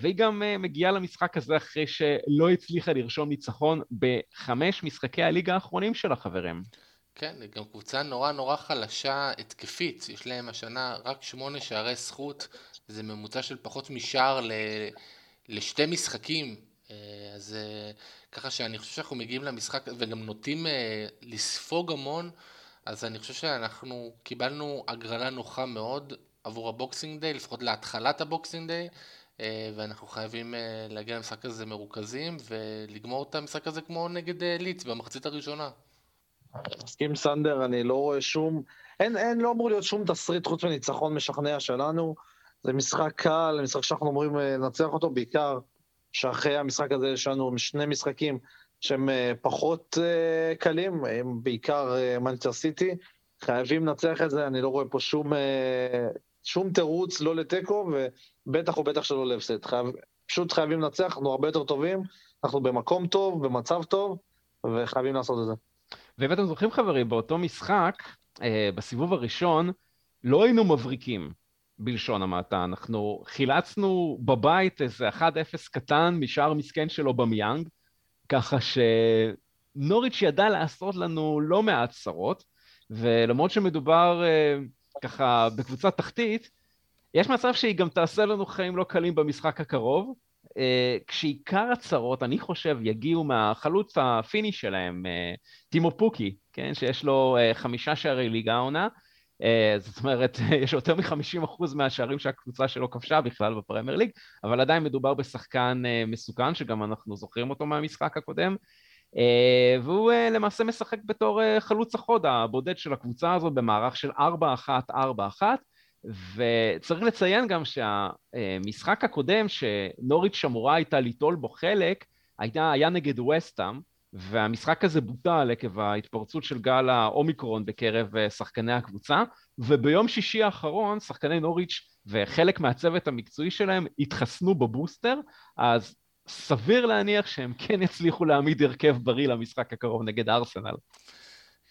והיא גם מגיעה למשחק הזה אחרי שלא הצליחה לרשום ניצחון בחמש משחקי הליגה האחרונים של החברים. כן, היא גם קבוצה נורא נורא חלשה התקפית, יש להם השנה רק שמונה שערי זכות, זה ממוצע של פחות משער ל... לשתי משחקים, אז ככה שאני חושב שאנחנו מגיעים למשחק וגם נוטים אה, לספוג המון, אז אני חושב שאנחנו קיבלנו הגרלה נוחה מאוד עבור ה Boxing Day, לפחות להתחלת ה Boxing Day, אה, ואנחנו חייבים אה, להגיע למשחק הזה מרוכזים ולגמור את המשחק הזה כמו נגד אה, לידס במחצית הראשונה. מסכים סנדר, אני לא רואה שום, אין, אין, לא אמור להיות שום תסריט חוץ מניצחון משכנע שלנו. זה משחק קל, משחק שאנחנו אמורים אה, לנצח אותו בעיקר. שאחרי המשחק הזה יש לנו שני משחקים שהם אה, פחות אה, קלים, הם בעיקר מנצ'ר סיטי. חייבים לנצח את זה, אני לא רואה פה שום, שום תירוץ, לא לתיקו, ובטח ובטח שלא להפסד. חייב, פשוט חייבים לנצח, אנחנו הרבה יותר טובים, אנחנו במקום טוב, במצב טוב, וחייבים לעשות את זה. ואם אתם זוכרים חברים, באותו משחק, בסיבוב הראשון, לא היינו מבריקים. בלשון המעטה. אנחנו חילצנו בבית איזה 1-0 קטן משער מסכן שלו במיאנג, ככה שנוריץ' ידע לעשות לנו לא מעט צרות, ולמרות שמדובר אה, ככה בקבוצה תחתית, יש מצב שהיא גם תעשה לנו חיים לא קלים במשחק הקרוב, אה, כשעיקר הצרות, אני חושב, יגיעו מהחלוץ הפיני שלהם, אה, טימו פוקי, כן, שיש לו חמישה שערי ליגה עונה, אה, זאת אומרת, יש יותר מ-50% מהשערים שהקבוצה שלו כבשה בכלל בפרמייר ליג, אבל עדיין מדובר בשחקן אה, מסוכן, שגם אנחנו זוכרים אותו מהמשחק הקודם, אה, והוא למעשה משחק בתור חלוץ החוד הבודד של הקבוצה הזאת במערך של 4-1-4-1, וצריך לציין גם שהמשחק הקודם שנוריץ' אמורה הייתה ליטול בו חלק, הייתה, היה נגד וסטאם, והמשחק הזה בוטל עקב ההתפרצות של גל האומיקרון בקרב אה, שחקני הקבוצה, וביום שישי האחרון שחקני נוריץ' וחלק מהצוות המקצועי שלהם התחסנו בבוסטר, אז סביר להניח שהם כן יצליחו להעמיד הרכב בריא למשחק הקרוב נגד ארסנל.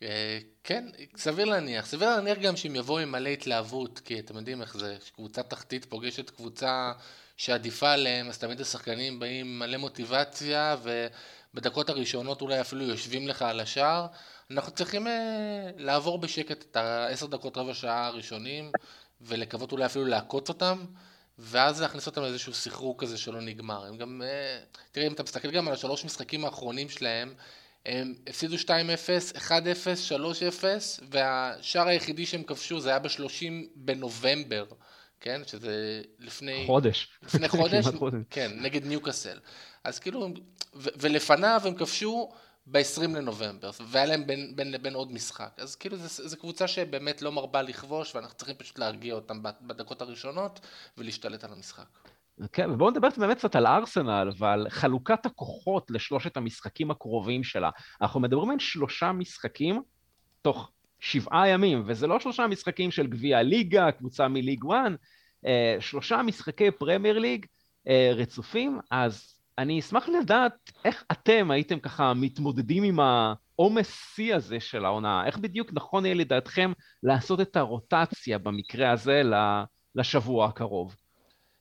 אה, כן, סביר להניח. סביר להניח גם שהם יבואו עם מלא התלהבות, כי אתם יודעים איך זה, קבוצה תחתית פוגשת קבוצה שעדיפה עליהם, אז תמיד השחקנים באים עם מלא מוטיבציה, ובדקות הראשונות אולי אפילו יושבים לך על השער. אנחנו צריכים אה, לעבור בשקט את העשר דקות רבע שעה הראשונים, ולקוות אולי אפילו לעקוץ אותם. ואז להכניס אותם לאיזשהו סחרור כזה שלא נגמר. הם גם, אה, תראה, אם אתה מסתכל גם על השלוש משחקים האחרונים שלהם, הם הפסידו 2-0, 1-0, 3-0, והשער היחידי שהם כבשו זה היה ב-30 בנובמבר, כן? שזה לפני... חודש. לפני חודש, כן, נגד ניוקאסל. אז כאילו, ו- ולפניו הם כבשו ב-20 לנובמבר, והיה להם בין, בין לבין עוד משחק. אז כאילו זו קבוצה שבאמת לא מרבה לכבוש, ואנחנו צריכים פשוט להרגיע אותם בדקות הראשונות ולהשתלט על המשחק. כן, ובואו נדבר באמת קצת על ארסנל ועל חלוקת הכוחות לשלושת המשחקים הקרובים שלה. אנחנו מדברים על שלושה משחקים תוך שבעה ימים, וזה לא שלושה משחקים של גביע ליגה, קבוצה מליג 1, אה, שלושה משחקי פרמייר ליג אה, רצופים, אז אני אשמח לדעת איך אתם הייתם ככה מתמודדים עם העומס שיא הזה של העונה, איך בדיוק נכון יהיה לדעתכם לעשות את הרוטציה במקרה הזה לשבוע הקרוב.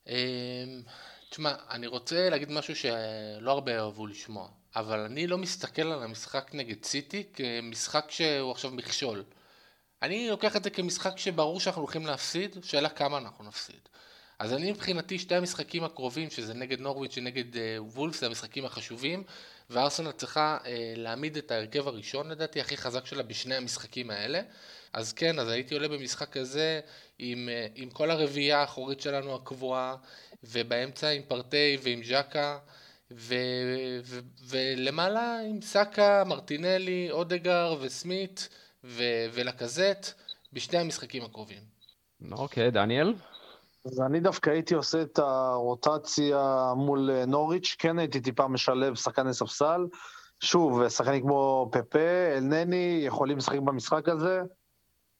אמ, תשמע, אני רוצה להגיד משהו שלא הרבה אוהבו לשמוע, אבל אני לא מסתכל על המשחק נגד סיטי כמשחק שהוא עכשיו מכשול. אני לוקח את זה כמשחק שברור שאנחנו הולכים להפסיד, שאלה כמה אנחנו נפסיד. אז אני מבחינתי שתי המשחקים הקרובים, שזה נגד נורוויץ' ונגד אה, וולף, זה המשחקים החשובים, וארסנל צריכה אה, להעמיד את ההרכב הראשון לדעתי, הכי חזק שלה בשני המשחקים האלה. אז כן, אז הייתי עולה במשחק הזה עם, אה, עם כל הרביעייה האחורית שלנו הקבועה, ובאמצע עם פרטי ועם ז'קה, ו, ו, ולמעלה עם סאקה, מרטינלי, אודגר וסמית ו, ולקזט בשני המשחקים הקרובים. אוקיי, דניאל? אז אני דווקא הייתי עושה את הרוטציה מול אה, נוריץ', כן הייתי טיפה משלב שחקני ספסל. שוב, שחקנים כמו פפה, אלנני, יכולים לשחק במשחק הזה.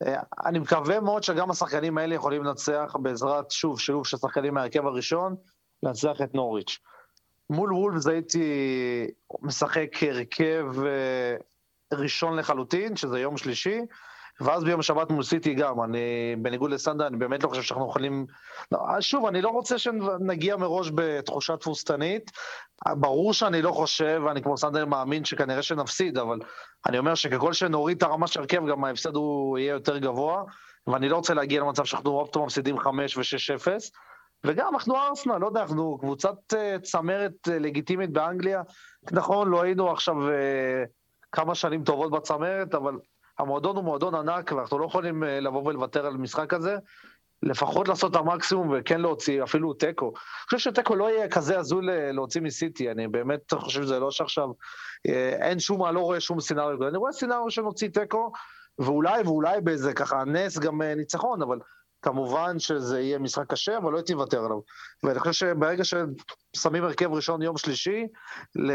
אה, אני מקווה מאוד שגם השחקנים האלה יכולים לנצח בעזרת, שוב, שילוב של שחקנים מהרכב הראשון, לנצח את נוריץ'. מול וולפס הייתי משחק הרכב אה, ראשון לחלוטין, שזה יום שלישי, ואז ביום שבת מול סיטי גם, אני, בניגוד לסנדה, אני באמת לא חושב שאנחנו יכולים... לא, שוב, אני לא רוצה שנגיע מראש בתחושה תבוסתנית. ברור שאני לא חושב, ואני כמו סנדה מאמין שכנראה שנפסיד, אבל אני אומר שככל שנוריד את הרמה של הרכב, גם ההפסד הוא יהיה יותר גבוה, ואני לא רוצה להגיע למצב שאנחנו עוד פעם מפסידים 5 ו-6-0. וגם אנחנו ארסנל, לא יודע, אנחנו קבוצת uh, צמרת uh, לגיטימית באנגליה. נכון, לא היינו עכשיו uh, כמה שנים טובות בצמרת, אבל המועדון הוא מועדון ענק, ואנחנו לא יכולים לבוא ולוותר על משחק הזה. לפחות לעשות את המקסימום וכן להוציא אפילו תיקו. אני חושב שתיקו לא יהיה כזה הזוי להוציא מסיטי, אני באמת חושב שזה לא שעכשיו אין שום, אני לא רואה שום סצנריו, אני רואה סצנריו שנוציא תיקו, ואולי, ואולי באיזה ככה נס גם ניצחון, אבל כמובן שזה יהיה משחק קשה, אבל לא הייתי מוותר עליו. ואני חושב שברגע ששמים הרכב ראשון יום שלישי,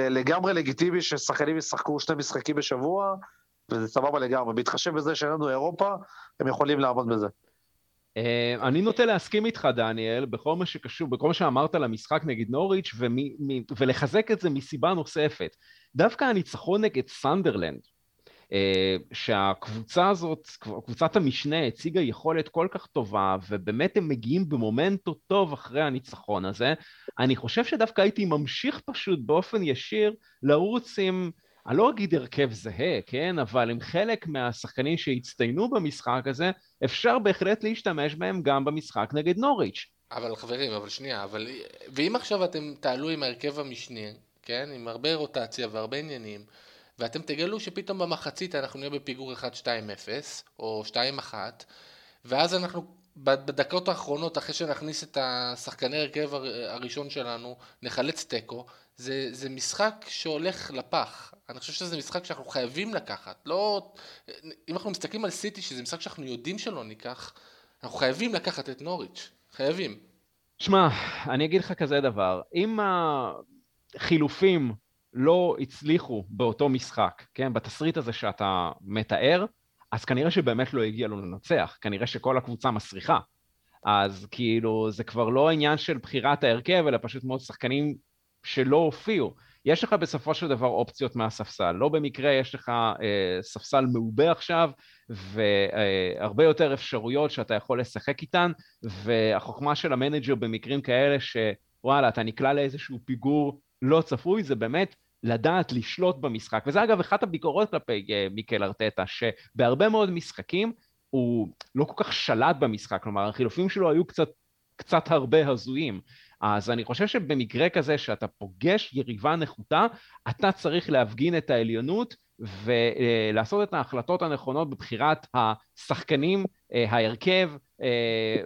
לגמרי לגיטימי ששחקנים ישחקו שני משחקים בשבוע, וזה סבבה לגמרי. בהתחשב בזה שאין לנו אירופה, הם יכולים לעבוד בזה. אה, אני נוטה להסכים איתך, דניאל, בכל מה שקשור, בכל מה שאמרת למשחק נגד נוריץ', ולחזק את זה מסיבה נוספת. דווקא הניצחון נגד סנדרלנד, שהקבוצה הזאת, קבוצת המשנה, הציגה יכולת כל כך טובה, ובאמת הם מגיעים במומנטו טוב אחרי הניצחון הזה, אני חושב שדווקא הייתי ממשיך פשוט באופן ישיר לרוץ עם, אני לא אגיד הרכב זהה, כן, אבל עם חלק מהשחקנים שהצטיינו במשחק הזה, אפשר בהחלט להשתמש בהם גם במשחק נגד נוריץ'. אבל חברים, אבל שנייה, אבל... ואם עכשיו אתם תעלו עם ההרכב המשנה, כן, עם הרבה רוטציה והרבה עניינים, ואתם תגלו שפתאום במחצית אנחנו נהיה בפיגור 1-2-0 או 2-1 ואז אנחנו בדקות האחרונות אחרי שנכניס את השחקני הרכב הראשון שלנו נחלץ תיקו זה, זה משחק שהולך לפח. אני חושב שזה משחק שאנחנו חייבים לקחת. לא אם אנחנו מסתכלים על סיטי שזה משחק שאנחנו יודעים שלא ניקח אנחנו חייבים לקחת את נוריץ' חייבים. שמע, אני אגיד לך כזה דבר, אם החילופים לא הצליחו באותו משחק, כן, בתסריט הזה שאתה מתאר, אז כנראה שבאמת לא הגיע לו לנצח, כנראה שכל הקבוצה מסריחה. אז כאילו, זה כבר לא עניין של בחירת ההרכב, אלא פשוט מאוד שחקנים שלא הופיעו. יש לך בסופו של דבר אופציות מהספסל. לא במקרה יש לך אה, ספסל מעובה עכשיו, והרבה יותר אפשרויות שאתה יכול לשחק איתן, והחוכמה של המנג'ר במקרים כאלה שוואלה, אתה נקלע לאיזשהו פיגור לא צפוי, זה באמת לדעת לשלוט במשחק. וזה אגב אחת הביקורות כלפי אה, מיקל ארטטה, שבהרבה מאוד משחקים הוא לא כל כך שלט במשחק, כלומר החילופים שלו היו קצת, קצת הרבה הזויים. אז אני חושב שבמקרה כזה שאתה פוגש יריבה נחותה, אתה צריך להפגין את העליונות ולעשות את ההחלטות הנכונות בבחירת השחקנים, אה, ההרכב אה,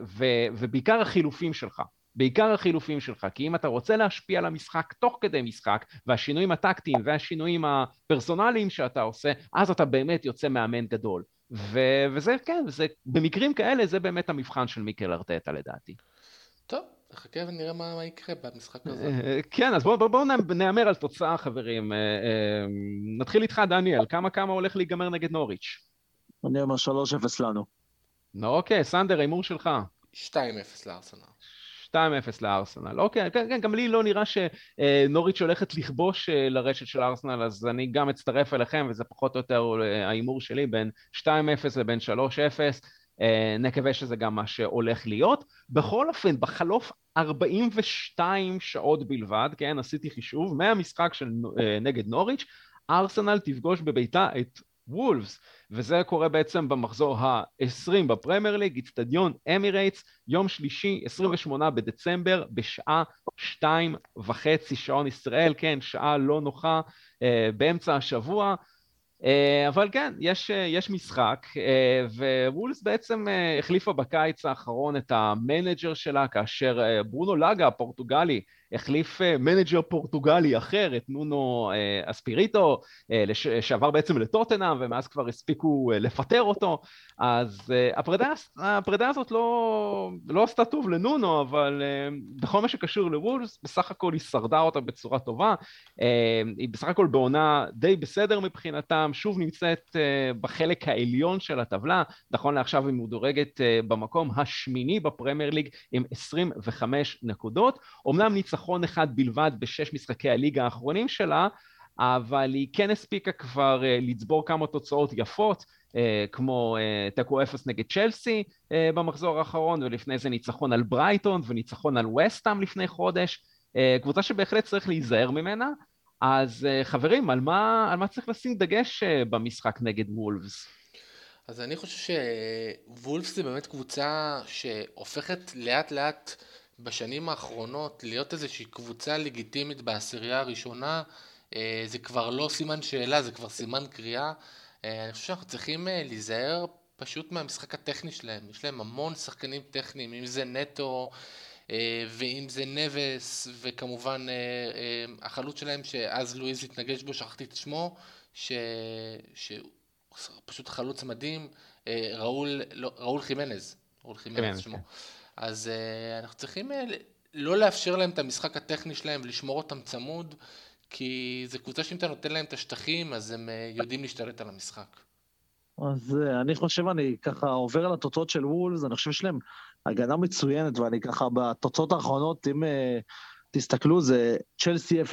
ובעיקר החילופים שלך. בעיקר החילופים שלך, כי אם אתה רוצה להשפיע על המשחק תוך כדי משחק, והשינויים הטקטיים והשינויים הפרסונליים שאתה עושה, אז אתה באמת יוצא מאמן גדול. ו- וזה, כן, זה, במקרים כאלה זה באמת המבחן של מיקל ארטטה לדעתי. טוב, נחכה ונראה מה, מה יקרה במשחק הזה. אה, כן, אז בואו בוא, בוא נהמר על תוצאה, חברים. אה, אה, נתחיל איתך, דניאל. כמה כמה הולך להיגמר נגד נוריץ'? אני אומר 3-0 לנו. אוקיי, סנדר, ההימור שלך. 2-0 לארסנל. 2-0 לארסנל. אוקיי, כן, כן, גם לי לא נראה שנוריץ' הולכת לכבוש לרשת של ארסנל, אז אני גם אצטרף אליכם, וזה פחות או יותר ההימור שלי, בין 2-0 לבין 3-0. אה, נקווה שזה גם מה שהולך להיות. בכל אופן, בחלוף 42 שעות בלבד, כן, עשיתי חישוב, מהמשחק של אה, נגד נוריץ', ארסנל תפגוש בביתה את וולפס, וזה קורה בעצם במחזור ה-20 בפרמייר ליג, אצטדיון אמירייטס, יום שלישי, 28 בדצמבר, בשעה שתיים וחצי שעון ישראל, כן, שעה לא נוחה, אה, באמצע השבוע. אה, אבל כן, יש, אה, יש משחק, אה, ווולס בעצם החליפה בקיץ האחרון את המנג'ר שלה, כאשר ברונו לאגה הפורטוגלי החליף מנג'ר פורטוגלי אחר, את נונו אספיריטו, שעבר בעצם לטוטנאם, ומאז כבר הספיקו לפטר אותו, אז הפרידה, הפרידה הזאת לא, לא עשתה טוב לנונו, אבל בכל מה שקשור לוולס, בסך הכל היא שרדה אותה בצורה טובה, היא בסך הכל בעונה די בסדר מבחינתם, שוב נמצאת בחלק העליון של הטבלה, נכון לעכשיו היא מדורגת במקום השמיני בפרמייר ליג עם 25 נקודות, אמנם ניצחון אחד בלבד בשש משחקי הליגה האחרונים שלה, אבל היא כן הספיקה כבר uh, לצבור כמה תוצאות יפות, uh, כמו תיקו אפס נגד צ'לסי במחזור האחרון, ולפני זה ניצחון על ברייטון וניצחון על וסטאם לפני חודש, קבוצה שבהחלט צריך להיזהר ממנה. אז אה, חברים, על מה, על מה צריך לשים דגש אה, במשחק נגד וולפס? אז אני חושב שוולפס זה באמת קבוצה שהופכת לאט לאט בשנים האחרונות להיות איזושהי קבוצה לגיטימית בעשירייה הראשונה. אה, זה כבר לא סימן שאלה, זה כבר סימן קריאה. אני חושב שאנחנו צריכים להיזהר פשוט מהמשחק הטכני שלהם. יש להם המון שחקנים טכניים, אם זה נטו, אה, ואם זה נבס, וכמובן אה, אה, החלוץ שלהם שאז לואיז התנגש בו, שכחתי את שמו, ש... שפשוט חלוץ מדהים, ראול, לא, ראול חימנז, ראול חימנז שמו. כן. אז אנחנו צריכים לא לאפשר להם את המשחק הטכני שלהם ולשמור אותם צמוד, כי זו קבוצה שאם אתה נותן להם את השטחים, אז הם יודעים להשתלט על המשחק. אז אני חושב, אני ככה עובר על התוצאות של וולס, אני חושב שיש להם הגנה מצוינת, ואני ככה בתוצאות האחרונות, אם תסתכלו, זה צ'לסי 0-0,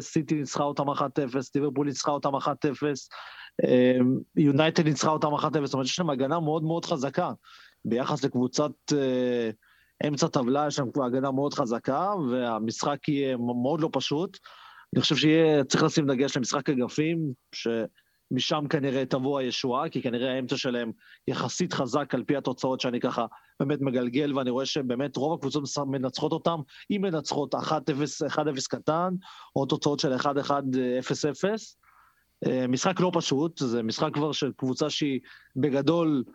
סיטי ניצחה אותם 1-0, טיברפול ניצחה אותם 1-0, יונייטד ניצחה אותם 1-0, זאת אומרת שיש להם הגנה מאוד מאוד חזקה. ביחס לקבוצת uh, אמצע טבלה, יש להם הגנה מאוד חזקה, והמשחק יהיה מאוד לא פשוט. אני חושב שיהיה, צריך לשים דגש למשחק אגפים, ש... משם כנראה תבוא הישועה, כי כנראה האמצע שלהם יחסית חזק על פי התוצאות שאני ככה באמת מגלגל, ואני רואה שבאמת רוב הקבוצות מנצחות אותם, אם מנצחות 1-0, 1-0 קטן, או תוצאות של 1-1, 0-0. אה, משחק לא פשוט, זה משחק כבר של קבוצה שהיא בגדול אה,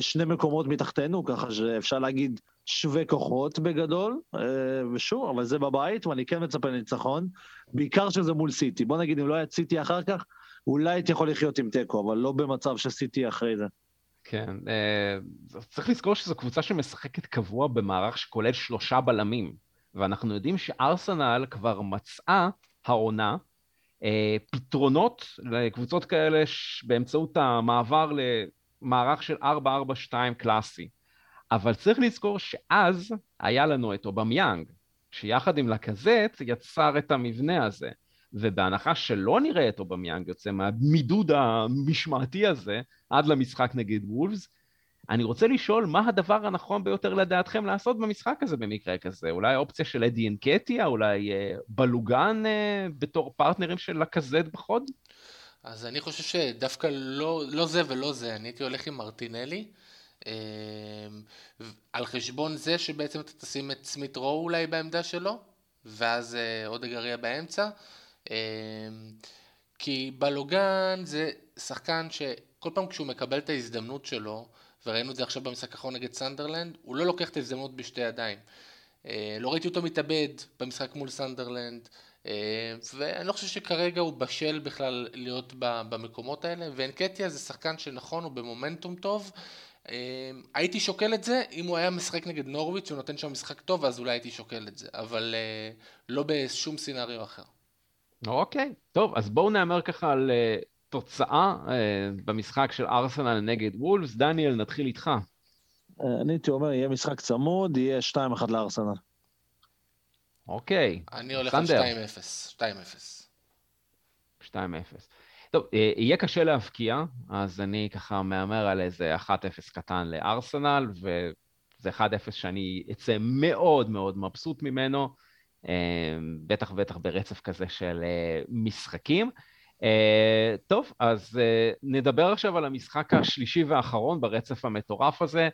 שני מקומות מתחתנו, ככה שאפשר להגיד שווה כוחות בגדול, אה, ושוב, אבל זה בבית, ואני כן מצפה לניצחון, בעיקר שזה מול סיטי. בוא נגיד, אם לא היה סיטי אחר כך, אולי הייתי יכול לחיות עם תיקו, אבל לא במצב שעשיתי אחרי זה. כן, uh, צריך לזכור שזו קבוצה שמשחקת קבוע במערך שכולל שלושה בלמים, ואנחנו יודעים שארסנל כבר מצאה העונה פתרונות לקבוצות כאלה באמצעות המעבר למערך של 4-4-2 קלאסי. אבל צריך לזכור שאז היה לנו את אובמיאנג, שיחד עם לקזט יצר את המבנה הזה. ובהנחה שלא נראה את אובמיאנג יוצא מהמידוד המשמעתי הזה עד למשחק נגד וולפס, אני רוצה לשאול מה הדבר הנכון ביותר לדעתכם לעשות במשחק הזה במקרה כזה? אולי אופציה של אדי אנקטיה? אולי אה, בלוגן אה, בתור פרטנרים של לקזט בחוד? אז אני חושב שדווקא לא, לא זה ולא זה, אני הייתי הולך עם מרטינלי. אה, על חשבון זה שבעצם אתה תשים את סמית רו אולי בעמדה שלו, ואז אה, עוד אגריה באמצע. אה, כי באלוגון זה שחקן שכל פעם כשהוא מקבל את ההזדמנות שלו, וראינו את זה עכשיו במשחק האחרון נגד סנדרלנד, הוא לא לוקח את ההזדמנות בשתי ידיים. אה, לא ראיתי אותו מתאבד במשחק מול סנדרלנד, ואני לא חושב שכרגע הוא בשל בכלל להיות במקומות האלה, ואנקטייה זה שחקן שנכון, הוא במומנטום טוב. אה, הייתי שוקל את זה, אם הוא היה משחק נגד נורוויץ', הוא נותן שם משחק טוב, אז אולי הייתי שוקל את זה, אבל לא בשום סינאריו אחר. אוקיי, טוב, אז בואו נאמר ככה על תוצאה אה, במשחק של ארסנל נגד וולפס. דניאל, נתחיל איתך. אה, אני הייתי אומר, יהיה משחק צמוד, יהיה 2-1 לארסנל. אוקיי. אני הולך על 2-0. 2-0. 2-0. טוב, אה, יהיה קשה להבקיע, אז אני ככה מהמר על איזה 1-0 קטן לארסנל, וזה 1-0 שאני אצא מאוד מאוד מבסוט ממנו, בטח ובטח ברצף כזה של משחקים. Uh, טוב, אז נדבר עכשיו על המשחק השלישי והאחרון ברצף המטורף הזה.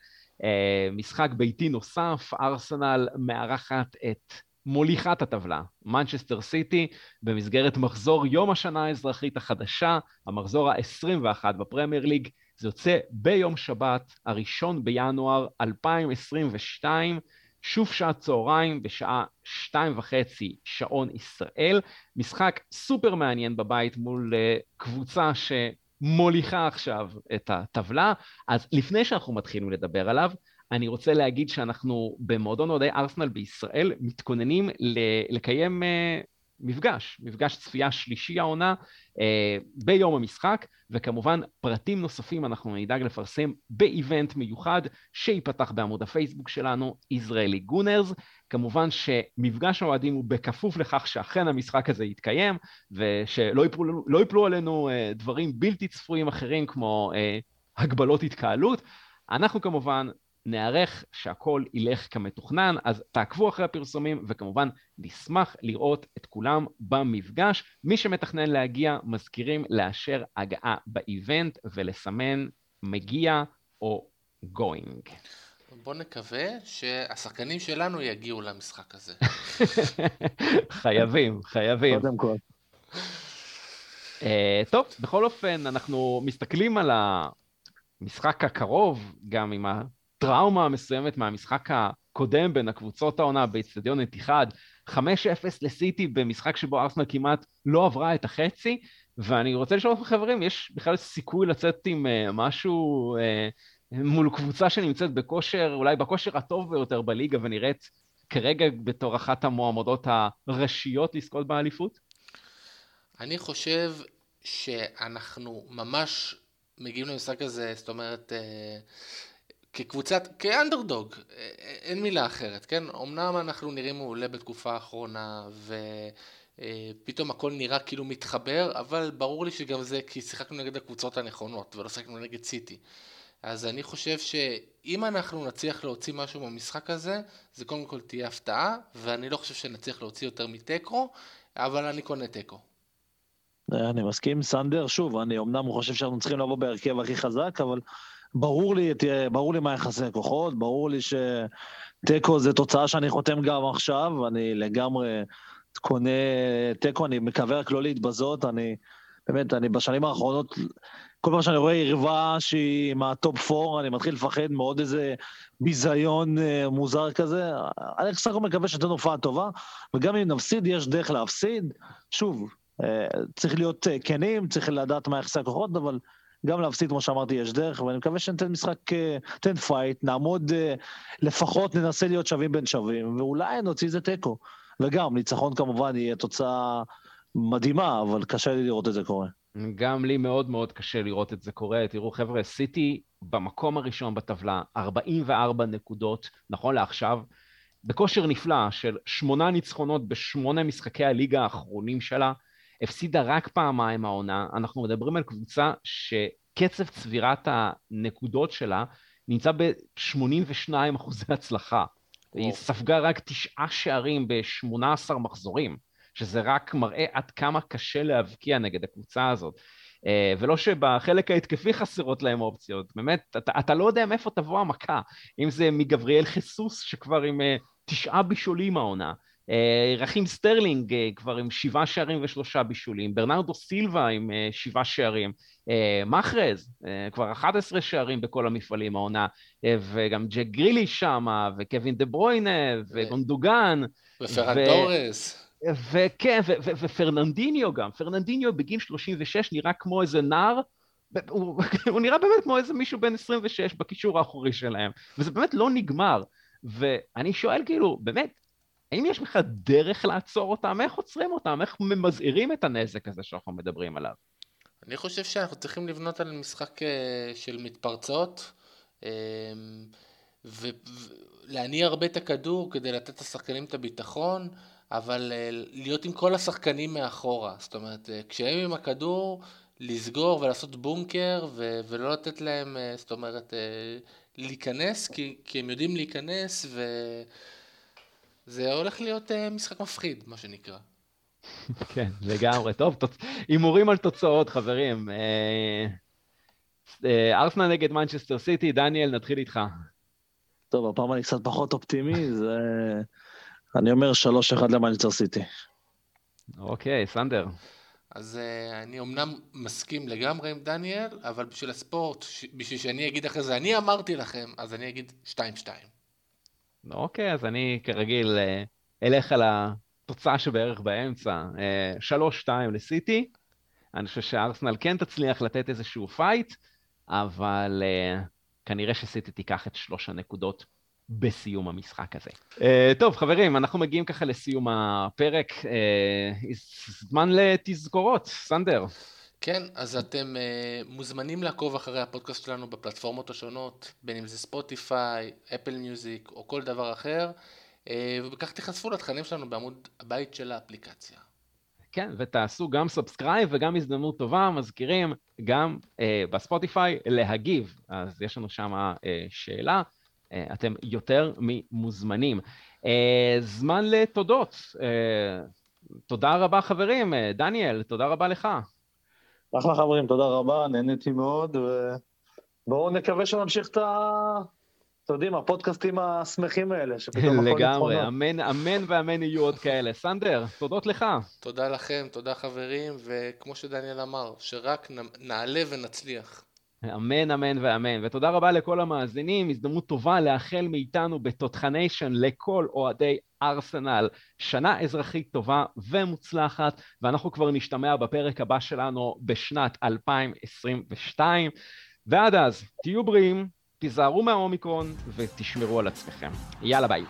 משחק ביתי נוסף, ארסנל מארחת את מוליכת הטבלה, מנצ'סטר סיטי, במסגרת מחזור יום השנה האזרחית החדשה, המחזור ה-21 בפרמייר ליג. זה יוצא ביום שבת, הראשון בינואר 2022. שוב שעת צהריים בשעה שתיים וחצי שעון ישראל. משחק סופר מעניין בבית מול אה, קבוצה שמוליכה עכשיו את הטבלה. אז לפני שאנחנו מתחילים לדבר עליו, אני רוצה להגיד שאנחנו במועדון אוהדי ארסנל בישראל מתכוננים לקיים אה, מפגש, מפגש צפייה שלישי העונה אה, ביום המשחק, וכמובן פרטים נוספים אנחנו נדאג לפרסם באיבנט מיוחד שייפתח בעמוד הפייסבוק שלנו, ישראלי גונרס. כמובן שמפגש האוהדים הוא בכפוף לכך שאכן המשחק הזה יתקיים, ושלא יפלו, לא יפלו עלינו אה, דברים בלתי צפויים אחרים כמו אה, הגבלות התקהלות. אנחנו כמובן נערך שהכל ילך כמתוכנן, אז תעקבו אחרי הפרסומים, וכמובן נשמח לראות את כולם במפגש. מי שמתכנן להגיע, מזכירים לאשר הגעה באיבנט ולסמן מגיע או going. בוא נקווה שהשחקנים שלנו יגיעו למשחק הזה. חייבים, חייבים. קודם כל. Uh, טוב, בכל אופן, אנחנו מסתכלים על המשחק הקרוב, גם עם טראומה מסוימת מהמשחק הקודם בין הקבוצות העונה באיצטדיון נתיחד, 5-0 לסיטי במשחק שבו ארסנל כמעט לא עברה את החצי, ואני רוצה לשאול אתכם חברים, יש בכלל סיכוי לצאת עם uh, משהו uh, מול קבוצה שנמצאת בכושר, אולי בכושר הטוב ביותר בליגה ונראית כרגע בתור אחת המועמדות הראשיות לזכות באליפות? אני חושב שאנחנו ממש מגיעים למשחק הזה, זאת אומרת... Uh... כקבוצת, כאנדרדוג, אין מילה אחרת, כן? אמנם אנחנו נראים מעולה בתקופה האחרונה ופתאום הכל נראה כאילו מתחבר, אבל ברור לי שגם זה כי שיחקנו נגד הקבוצות הנכונות ולא שיחקנו נגד סיטי. אז אני חושב שאם אנחנו נצליח להוציא משהו במשחק הזה, זה קודם כל תהיה הפתעה, ואני לא חושב שנצליח להוציא יותר מתיקו, אבל אני קונה תיקו. אני מסכים, סנדר, שוב, אני אמנם חושב שאנחנו צריכים לבוא בהרכב הכי חזק, אבל ברור לי, תהיה, ברור לי מה יחסי הכוחות, ברור לי שתיקו זה תוצאה שאני חותם גם עכשיו, אני לגמרי קונה תיקו, אני מקווה רק לא להתבזות, אני באמת, אני בשנים האחרונות, כל פעם שאני רואה יריבה שהיא מה top 4, אני מתחיל לפחד מעוד איזה ביזיון אה, מוזר כזה. אני בסך הכל מקווה שתהיה הופעה טובה, וגם אם נפסיד, יש דרך להפסיד. שוב, אה, צריך להיות אה, כנים, צריך לדעת מה יחסי הכוחות, אבל גם להפסיד, כמו שאמרתי, יש דרך, ואני מקווה שניתן משחק, אה, ניתן fight, נעמוד, אה, לפחות ננסה להיות שווים בין שווים, ואולי נוציא איזה תיקו. וגם, ניצחון כמובן יהיה תוצאה מדהימה, אבל קשה לי לראות את זה קורה. גם לי מאוד מאוד קשה לראות את זה קורה. תראו, חבר'ה, סיטי במקום הראשון בטבלה, 44 נקודות, נכון לעכשיו, בכושר נפלא של שמונה ניצחונות בשמונה משחקי הליגה האחרונים שלה. הפסידה רק פעמיים העונה. אנחנו מדברים על קבוצה שקצב צבירת הנקודות שלה נמצא ב-82 אחוזי הצלחה. וואו. היא ספגה רק תשעה שערים ב-18 מחזורים, שזה רק מראה עד כמה קשה להבקיע נגד הקבוצה הזאת. אה, ולא שבחלק ההתקפי חסרות להם אופציות, באמת, אתה, אתה לא יודע מאיפה תבוא המכה, אם זה מגבריאל חיסוס שכבר עם אה, תשעה בישולים העונה, רחים סטרלינג כבר עם שבעה שערים ושלושה בישולים, ברנרדו סילבה עם שבעה שערים, מחרז כבר 11 שערים בכל המפעלים העונה, וגם ג'ק גריליש שם, וקווין דה ברוינה, וגונדוגן. ופרן ו... וכן, ופרננדיניו גם, פרננדיניו בגיל 36 נראה כמו איזה נער, הוא, הוא נראה באמת כמו איזה מישהו בן 26 בקישור האחורי שלהם, וזה באמת לא נגמר. ואני שואל כאילו, באמת, האם יש בכלל דרך לעצור אותם? איך עוצרים אותם? איך ממזעירים את הנזק הזה שאנחנו מדברים עליו? אני חושב שאנחנו צריכים לבנות על משחק אה, של מתפרצות, אה, ולהניע הרבה את הכדור כדי לתת לשחקנים את הביטחון. אבל אה, להיות עם כל השחקנים מאחורה, זאת אומרת, כשהם עם הכדור, לסגור ולעשות בונקר ו- ולא לתת להם, זאת אומרת, להיכנס, כי, כי הם יודעים להיכנס וזה הולך להיות משחק מפחיד, מה שנקרא. כן, לגמרי. טוב, הימורים על תוצאות, חברים. ארסנל נגד מנצ'סטר סיטי, דניאל, נתחיל איתך. טוב, הפעם אני קצת פחות אופטימי, זה... אני אומר 3-1 למנצ'סטר סיטי. אוקיי, סנדר. אז אה, אני אמנם מסכים לגמרי עם דניאל, אבל בשביל הספורט, בשביל שאני אגיד אחרי זה, אני אמרתי לכם, אז אני אגיד 2-2. אוקיי, אז אני כרגיל אה, אלך על התוצאה שבערך באמצע. 3-2 אה, לסיטי. אני חושב שארסנל כן תצליח לתת איזשהו fight, אבל אה, כנראה שסיטי תיקח את שלוש הנקודות בסיום המשחק הזה. אה, טוב, חברים, אנחנו מגיעים ככה לסיום הפרק. אה, זמן לתזכורות, סנדר. כן, אז אתם אה, מוזמנים לעקוב אחרי הפודקאסט שלנו בפלטפורמות השונות, בין אם זה Spotify, Apple Music או כל דבר אחר, uh, ובכך תיחשפו לתכנים שלנו בעמוד הבית של האפליקציה. כן, ותעשו גם subscribe וגם הזדמנות טובה, מזכירים גם uh, בספוטיפיי להגיב. אז יש לנו שם uh, שאלה. אה, אתם יותר ממוזמנים. אה, זמן לתודות. אה, תודה רבה חברים. דניאל, תודה רבה לך. אחלה חברים, תודה רבה, נהניתי מאוד, ובואו נקווה שנמשיך את ה... אתם יודעים, הפודקאסטים השמחים האלה, שפתאום הכל נתחונות. לגמרי, אמן, אמן ואמן יהיו עוד כאלה. סנדר, תודות לך. תודה לכם, תודה חברים, וכמו שדניאל אמר, שרק נעלה ונצליח. אמן, אמן ואמן. ותודה רבה לכל המאזינים, הזדמנות טובה לאחל מאיתנו בתותחניישן לכל אוהדי ארסנל שנה אזרחית טובה ומוצלחת, ואנחנו כבר נשתמע בפרק הבא שלנו בשנת 2022. ועד אז, תהיו בריאים, תיזהרו מהאומיקרון ותשמרו על עצמכם. יאללה ביי.